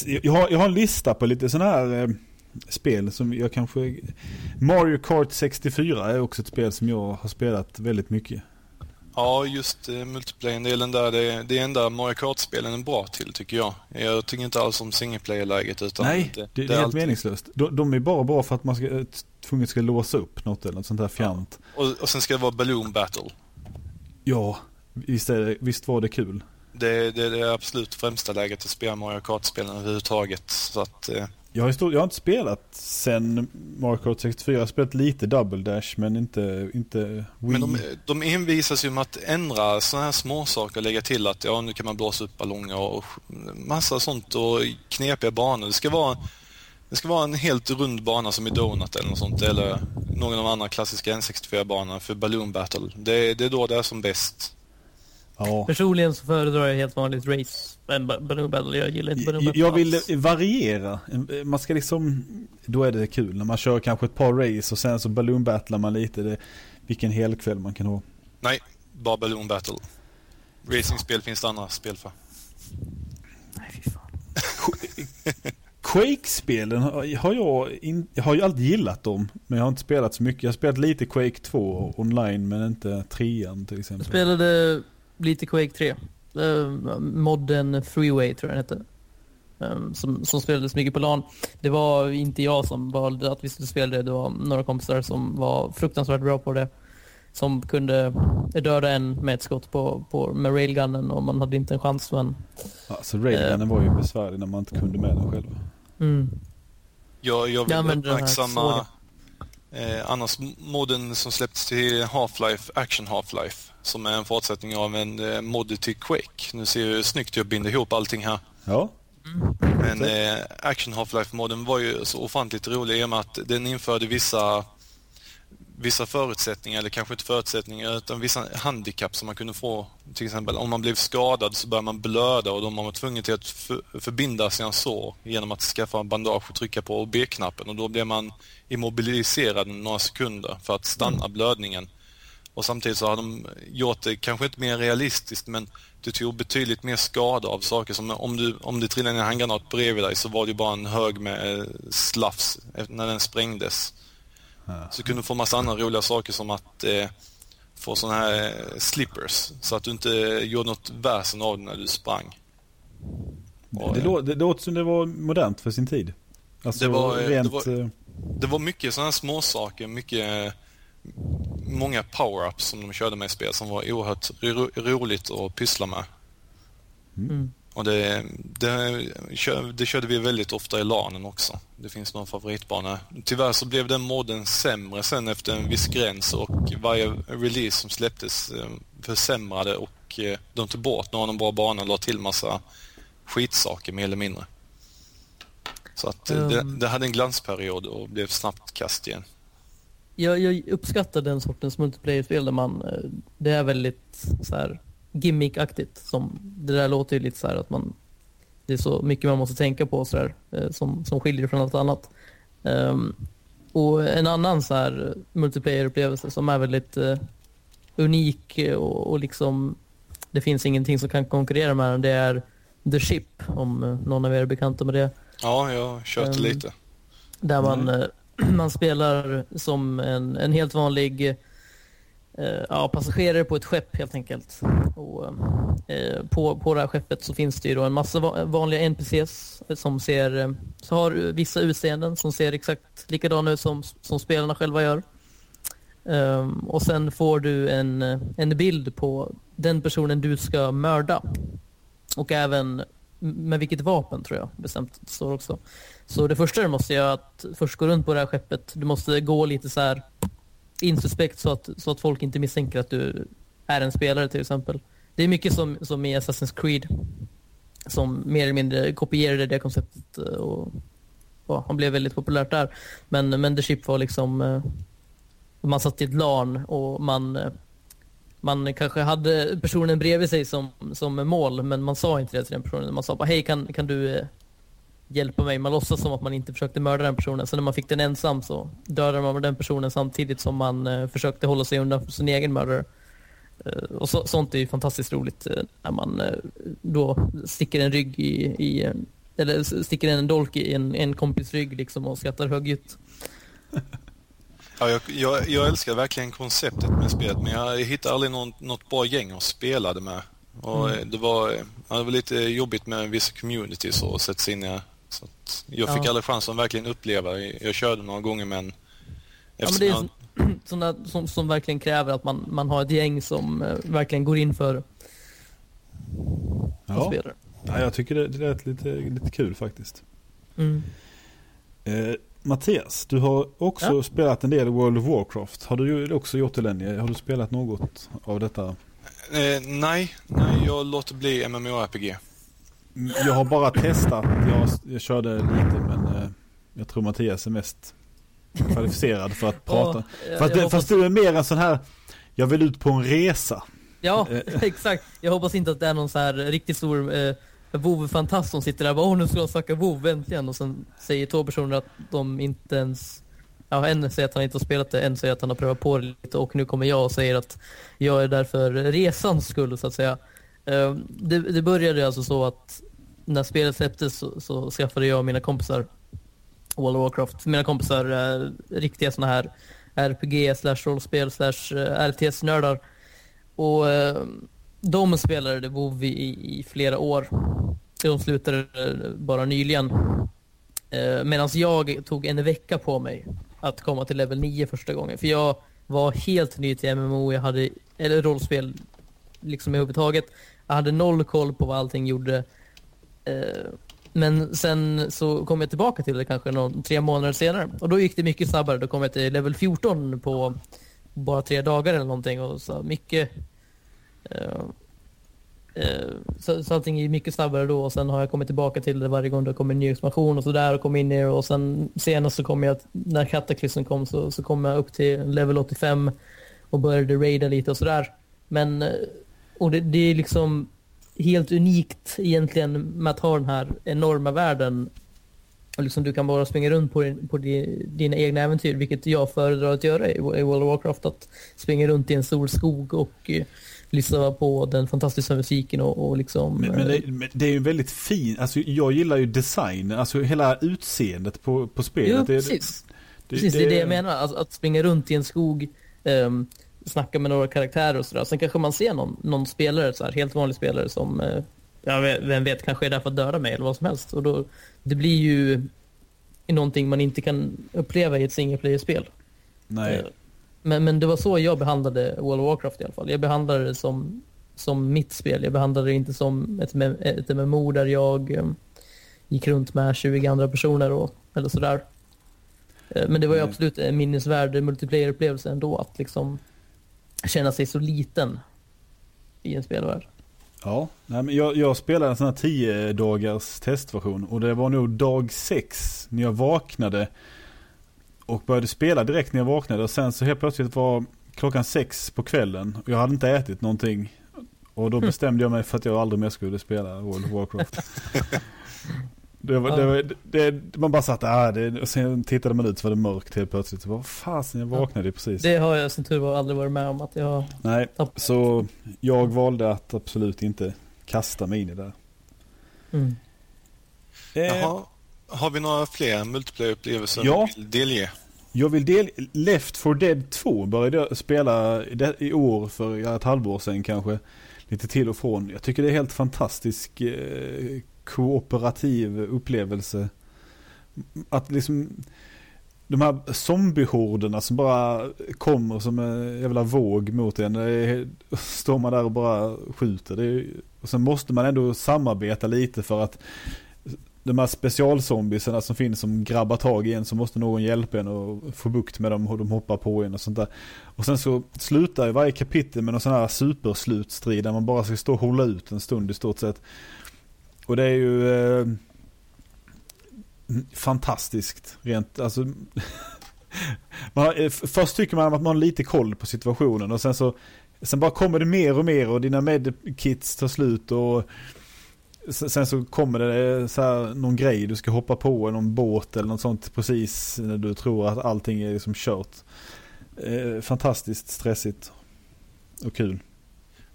Jag har, jag har en lista på lite sådana här eh, spel som jag kanske... Mario Kart 64 är också ett spel som jag har spelat väldigt mycket. Ja, just eh, multiplayer-delen där, det, det enda Mario Kart-spelen är bra till tycker jag. Jag tycker inte alls om single player-läget utan... Nej, det, det, det är helt alltid... meningslöst. De, de, är bara bra för att man ska, eh, tvunget ska låsa upp något eller något sånt där fjant. Ja. Och, och sen ska det vara Balloon Battle. Ja, visst, är visst var det kul. Det, det är det absolut främsta läget att spela Mario Kart-spelen överhuvudtaget. Så att, eh, jag har, ju jag har inte spelat sen Mario Kart 64. Jag har spelat lite Double Dash men inte, inte Wii. Men de, de envisas ju med att ändra sådana här småsaker och lägga till att ja, nu kan man blåsa upp ballonger och massa sånt och knepiga banor. Det ska vara, det ska vara en helt rund bana som i Donut eller något sånt eller någon av de andra klassiska N64-banorna för Balloon Battle. Det, det är då det är som bäst ja. Personligen så föredrar jag helt vanligt race. Men ba- Balloon Battle, jag gillar inte Balloon Jag, Battle jag vill alls. variera. Man ska liksom, då är det kul när man kör kanske ett par race och sen så balloon battlar man lite. Det, vilken helkväll man kan ha. Nej, bara Balloon Battle. Racingspel finns det andra spel för. Nej, fy fan. (laughs) Quake-spelen har jag, in, jag har ju alltid gillat dem. Men jag har inte spelat så mycket. Jag har spelat lite Quake 2 online men inte trean till Jag exempel. spelade lite Quake 3. Uh, modden Freeway tror jag den hette. Um, som, som spelades mycket på LAN. Det var inte jag som valde att vi skulle spela det. Det var några kompisar som var fruktansvärt bra på det. Som kunde döda en med ett skott på, på, med railgunnen och man hade inte en chans. Men, Alltså railgunnen var ju besvärlig när man inte kunde med den själv. mm. Jag, jag vill här uppmärksamma eh, annars modden som släpptes till Half-Life, Action Half-Life, som är en fortsättning av en eh, mod till Quake. Nu ser jag hur snyggt jag binder ihop allting här. Ja, Men eh, Action Half-Life-modden var ju så ofantligt rolig i och med att den införde vissa vissa förutsättningar, eller kanske inte förutsättningar, utan vissa handikapp som man kunde få. Till exempel om man blev skadad så började man blöda och då var man tvungen till att för, förbinda sina sår genom att skaffa bandage och trycka på B-knappen och då blev man immobiliserad några sekunder för att stanna blödningen. Och samtidigt så har de gjort det kanske inte mer realistiskt men du tog betydligt mer skada av saker som om du, om det trillade en handgranat bredvid dig så var det bara en hög med eh, slafs när den sprängdes. Så kunde du få massa andra roliga saker som att eh, få sådana här eh, slippers så att du inte gjorde något väsen av det när du sprang. Och, det, eh, lå, det låter som det var modernt för sin tid. Alltså Det var, rent... det var- Det var mycket sådana här små saker, mycket många power-ups som de körde med i spel som var oerhört ro, roligt att pyssla med. Mm. Och det, det, det körde vi väldigt ofta i LANen också. Det finns någon favoritbana. Tyvärr så blev den modden sämre sen efter en viss gräns och varje release som släpptes eh, försämrade och eh, de tog bort några av de bra banorna och la till massa skitsaker mer eller mindre. Så att eh, det, Um. det hade en glansperiod och blev snabbt kast igen. Jag, jag uppskattar den sortens multiplayer-spel där man, eh, det är väldigt så här gimmick-aktigt. Som, det där låter ju lite så här att man, det är så mycket man måste tänka på så där, eh, som, som skiljer från allt annat. Ehm, och en annan så här multiplayer-upplevelse som är väldigt eh, unik och, och liksom det finns ingenting som kan konkurrera med den. Det är The Ship, om någon av er är bekanta med det. Ja, jag har kört Um, lite. Där man, eh, (clears throat) man spelar som en, en helt vanlig eh, ja, passagerare på ett skepp helt enkelt. Och, eh, på, på det här skeppet så finns det ju då en massa va- vanliga NPCs som ser, eh, så har vissa utseenden som ser exakt likadana ut som, som spelarna själva gör. Um, och sen får du en, en bild på den personen du ska mörda. Och även med vilket vapen tror jag bestämt står också. Så det första du måste göra är att först gå runt på det här skeppet. Du måste gå lite så här insuspekt så att, så att folk inte misstänker att du är en spelare till exempel. Det är mycket som, som i Assassin's Creed som mer eller mindre kopierade det konceptet och han blev väldigt populärt där. Men, men The Ship var liksom eh, man satt i ett LAN och man eh, man kanske hade personen bredvid sig som, som mål men man sa inte det till den personen. Man sa bara hej kan, kan du eh, hjälpa mig? Man låtsas som att man inte försökte mörda den personen. Så när man fick den ensam så dödade man den personen samtidigt som man eh, försökte hålla sig undan sin egen mördare. Eh, och så, sånt är ju fantastiskt roligt eh, när man eh, då sticker en rygg i, i eh, eller sticker en dolk i en, en kompis rygg liksom och skrattar högljutt. (laughs) Ja, jag, jag, jag älskar verkligen konceptet med spelet men jag hittade aldrig någon, något bra gäng att spela det med. Och Mm. det, var, eh, ja, det var lite jobbigt med vissa communities att sätta sig in i. Så att jag fick Ja. aldrig chansen att verkligen uppleva. Jag körde några gånger men Ja, men det är jag, (clears throat) såna som, som verkligen kräver att man, man har ett gäng som eh, verkligen går in för spelar. Ja, jag tycker det, det är lite, lite kul faktiskt. Mm. Eh, Mattias, du har också Ja. spelat en del World of Warcraft. Har du också gjort det länge? Har du spelat något av detta? Eh, nej, nej, jag låter bli MMORPG. Jag har bara testat. Jag, jag körde lite men eh, jag tror Mattias är mest kvalificerad för att (laughs) prata. Ja, fast, jag det, hoppas- fast du är mer en sån här, jag vill ut på en resa. Ja, Eh. (laughs) exakt. Jag hoppas inte att det är någon så här riktigt stor eh, WoW-fantast som sitter där och bara åh nu ska jag snacka WoW äntligen och sen säger två personer att de inte ens Ja, en säger att han inte har spelat det, en säger att han har prövat på det lite och nu kommer jag och säger att jag är där för resans skull så att säga. Eh, det, det började alltså så att när spelet släpptes så, så skaffade jag och mina kompisar World of Warcraft. Mina kompisar är riktiga sådana här RPG slash rollspel slash eh, RTS-nördar. Och de spelade WoW i, i flera år. De slutade bara nyligen. Medan jag tog en vecka på mig att komma till level 9 första gången. För jag var helt ny till MMO, jag hade, eller rollspel liksom överhuvudtaget. Jag hade noll koll på vad allting gjorde. Eh, Men sen så kom jag tillbaka till det kanske någon, tre månader senare. Och då gick det mycket snabbare. Då kom jag till level 14 på bara tre dagar eller någonting. Och så mycket... eh, eh så, så allting är mycket snabbare då och sen har jag kommit tillbaka till det varje gång det kommer en ny expansion och sådär och kom in i det och sen senast så kom jag, när Cataclysm kom så, så kom jag upp till level 85 och började raida lite och sådär. Men, eh, och det, det är liksom helt unikt egentligen med att ha den här enorma världen och liksom du kan bara springa runt på, din, på di, dina egna äventyr, vilket jag föredrar att göra i, i World of Warcraft. Att springa runt i en stor skog och eh, lyssna på den fantastiska musiken och, och liksom... Men, men, eh, det, men det är ju väldigt fint, alltså jag gillar ju design, alltså hela utseendet på, på spelet. Jo, det, precis. precis, det är det jag menar. Alltså, att springa runt i en skog, um, snacka med några karaktärer och sådär. Sen kanske man ser någon, någon spelare, så här, helt vanlig spelare som, eh, ja, vem vet, kanske är där för att döda mig eller vad som helst. Och då, det blir ju någonting man inte kan uppleva i ett single player-spel. Nej. Eh, Men, men det var så jag behandlade World of Warcraft i alla fall. Jag behandlade det som, som mitt spel. Jag behandlade det inte som ett, ett MMO där jag eh, gick runt med 20 andra personer och, eller sådär. Men det var ju Nej. absolut en minnesvärd multiplayer-upplevelse ändå att liksom känna sig så liten i en spelvärld. Ja, nej, men jag, jag spelade en sån här 10 dagars testversion och det var nog dag 6 när jag vaknade och började spela direkt när jag vaknade och sen så helt plötsligt var klockan 6 på kvällen och jag hade inte ätit någonting och då bestämde jag mig för att jag aldrig mer skulle spela World of Warcraft. (laughs) Det var, det var, det, man bara satt ah, det, och sen tittade man ut så var det mörkt helt plötsligt. Så vad fasen, jag vaknade ju precis. Det har jag som tur var aldrig varit med om att jag Nej, tappat. så jag valde att absolut inte kasta mig in i det. Mm. Eh, Jaha. Har vi några fler multiplayer-upplevelser Ja. vi vill delge? Jag vill del... Left for Dead 2 började jag spela i det- i år för ja, ett halvår sedan kanske. Lite till och från. Jag tycker det är helt fantastisk eh, kooperativ upplevelse. Att liksom de här zombiehorderna som bara kommer som en jävla våg mot en. Är, står man där och bara skjuter. Det är, och sen måste man ändå samarbeta lite för att de här specialzombiesarna som finns som grabbar tag i en så måste någon hjälpa en och få bukt med dem och de hoppar på en och sånt där. Och sen så slutar ju varje kapitel med någon sån här superslutstrid där man bara ska stå och hålla ut en stund i stort sett. Och det är ju eh, fantastiskt rent, alltså (laughs) man, eh, Först tycker man att man har lite koll på situationen och sen så Sen bara kommer det mer och mer och dina medkits tar slut och Sen sen så kommer det eh, så här någon grej du ska hoppa på, någon båt eller något sånt precis när du tror att allting är liksom kört. Eh, fantastiskt stressigt och kul.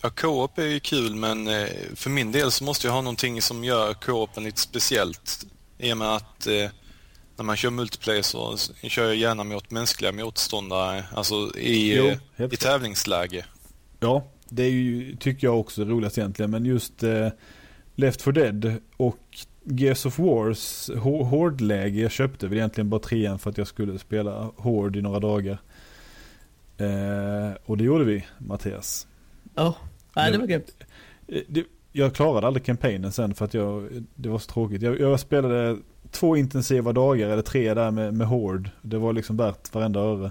Ja, co-op är ju kul men eh, för min del så måste jag ha någonting som gör co-open lite speciellt. I och med att eh, när man kör multiplayer så kör jag gärna mot mänskliga motståndare, alltså i, Jo, eh, helt i tävlingsläge. Ja, det är ju, tycker jag också är roligast egentligen. Men just eh, Left 4 Dead och Gears of Wars Horde-läge. Jag köpte väl egentligen bara trean för att jag skulle spela Horde i några dagar. Eh, och det gjorde vi, Mattias. Ja, nej, det var grymt. Eh, jag klarade aldrig kampanjen sen för att jag, det var så tråkigt. Jag, jag spelade två intensiva dagar eller tre där med, med Horde. Det var liksom värt varenda öre.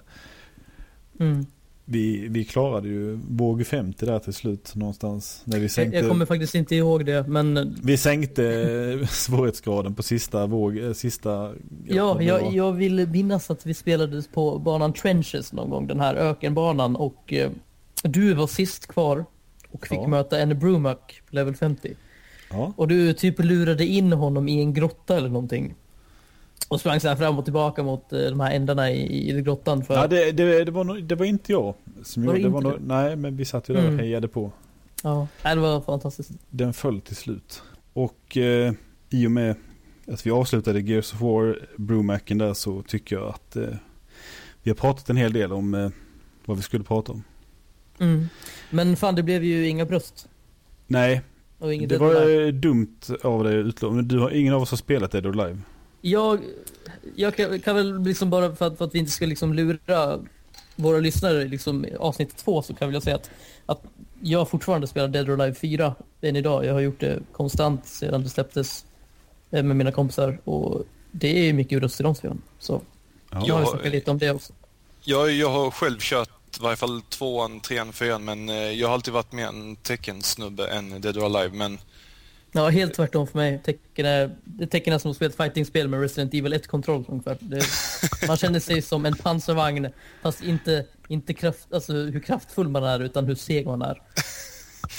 Mm. Vi, vi klarade ju våg 50 där till slut någonstans. När vi sänkte, jag kommer faktiskt inte ihåg det, men vi sänkte (laughs) svårighetsgraden på sista våg, eh, sista... ja, jag, jag vill minnas att vi spelade på banan Trenches någon gång, den här ökenbanan och eh, du var sist kvar och fick Ja. möta en Brumac level 50. Ja. Och du typ lurade in honom i en grotta eller någonting. Och sprang så här fram och tillbaka mot eh, de här ändarna i, i grottan för Ja, det, det, det, var nog, det var inte jag som Var gjorde det. Var nog, nej, men vi satt ju där och Mm. hejade på. Ja, nej, det var fantastiskt. Den föll till slut. Och eh, i och med att vi avslutade Gears of War, Brewmacken där, så tycker jag att eh, vi har pratat en hel del om eh, vad vi skulle prata om. Mm. Men fan, det blev ju inga bröst. Nej, Och inget det var Alive. eh, dumt av dig. Men du har, ingen av oss har spelat Dead or Alive. Jag, jag kan, kan väl liksom bara för att, för att vi inte ska liksom lura våra lyssnare liksom i avsnitt två så kan jag väl säga att, att jag fortfarande spelar Dead or Alive 4 än idag. Jag har gjort det konstant sedan det släpptes eh, med mina kompisar och det är mycket röst i de spelen. Så Ja. jag har snackat lite om det också. Jag, jag har själv kört i varje fall tvåan, trean, fyran men eh, jag har alltid varit mer en teckensnubbe än Dead or Alive. Men Ja, helt tvärtom för mig. Tecken är, det tecken är som att spela ett fightingspel med Resident Evil 1-kontroll ungefär. Det, man känner sig som en pansarvagn, fast inte, inte kraft, alltså hur kraftfull man är, utan hur seg man är.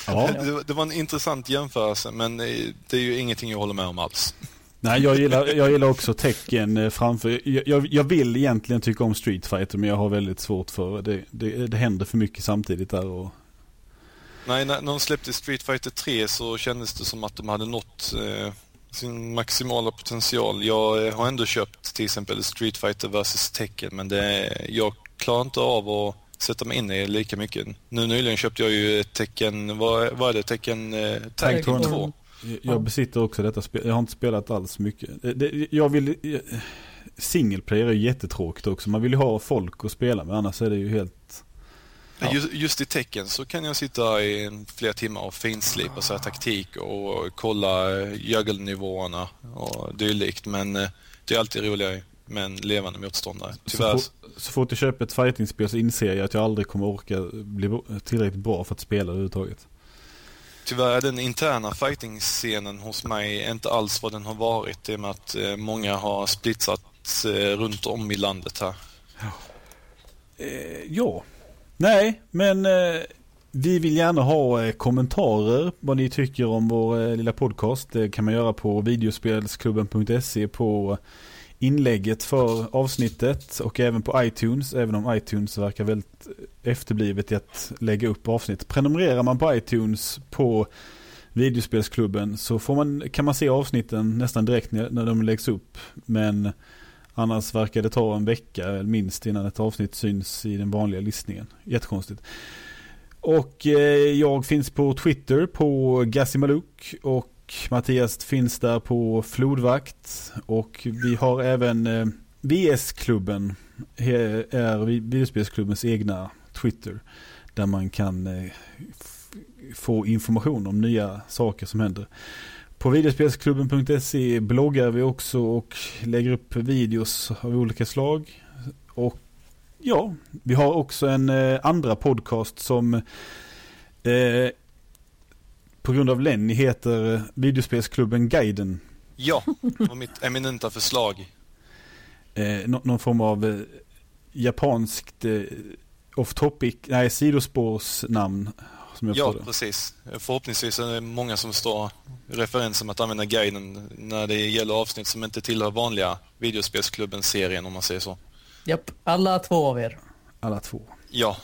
Ja. det, det var en intressant jämförelse men eh, det är ju ingenting jag håller med om alls. Nej, jag gillar, jag gillar också tecken eh, framför. Jag, jag, vill egentligen tycka om Street Fighter men jag har väldigt svårt för det. Det, det händer för mycket samtidigt där. Och, Nej, när, när de släppte Street Fighter 3 så kändes det som att de hade nått eh, sin maximala potential. Jag eh, har ändå köpt till exempel Street Fighter vs Tekken men det, jag klarar inte av att sätta mig in i lika mycket. Nu nyligen köpte jag ju Tekken, vad, vad är det, Tekken eh, Tag Team Tournament. 2. Jag besitter också detta spel. Jag har inte spelat alls mycket. Jag vill... eh, Single player är ju jättetråkigt också. Man vill ju ha folk att spela med annars är det ju helt... Ja. Just, just i Tekken så kan jag sitta i flera timmar och finslipa så här taktik och kolla eh, juggle-nivåerna och dylikt men eh, det är alltid roligare med en levande motståndare. Tyvärr. Så, fort, så fort jag köper ett fightingspel så inser jag att jag aldrig kommer orka bli tillräckligt bra för att spela överhuvudtaget. Tyvärr är den interna fighting-scenen hos mig inte alls vad den har varit i och med att eh, många har splittrats eh, runt om i landet här. Eh, ja. Nej, men eh, vi vill gärna ha eh, kommentarer vad ni tycker om vår eh, lilla podcast. Det kan man göra på videospelsklubben.se på inlägget för avsnittet och även på iTunes. Även om iTunes verkar väldigt efterblivet i att lägga upp avsnitt. Prenumererar man på iTunes på videospelsklubben så får man, kan man se avsnitten nästan direkt när, när de läggs upp. Men Annars verkar det ta en vecka minst innan ett avsnitt syns i den vanliga listningen. Jättekonstigt. Och eh, jag finns på Twitter på Gassimaluk och Mattias finns där på Flodvakt. Och vi har även eh, VS-klubben, är videospelsklubbens egna Twitter. Där man kan eh, få information om nya saker som händer. På videospelsklubben.se bloggar vi också och lägger upp videos av olika slag. Och ja, vi har också en eh, andra podcast som eh, på grund av Lenny heter Videospelsklubben Guiden. Ja, det var mitt eminenta förslag. Eh, nå- någon form av eh, japanskt eh, off topic, nej sidospårsnamn. Som jag Ja, förstår det. precis. Förhoppningsvis är det många som står referenser med att använda guiden när det gäller avsnitt som inte tillhör vanliga videospelsklubbens-serien om man säger så. Japp, alla två av er. Alla två. Ja,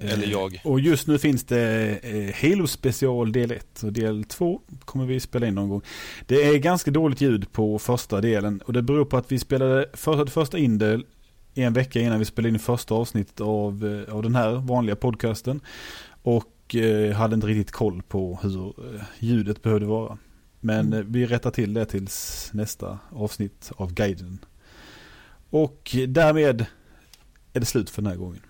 eller Eh, jag. Och just nu finns det eh, Halo special del 1 och del 2 kommer vi spela in någon gång. Det är ganska dåligt ljud på första delen och det beror på att vi spelade för, första in det en vecka innan vi spelade in första avsnittet av, eh, av den här vanliga podcasten. Och eh, hade inte riktigt koll på hur eh, ljudet behövde vara. Men eh, vi rättar till det tills nästa avsnitt av guiden. Och därmed är det slut för den här gången.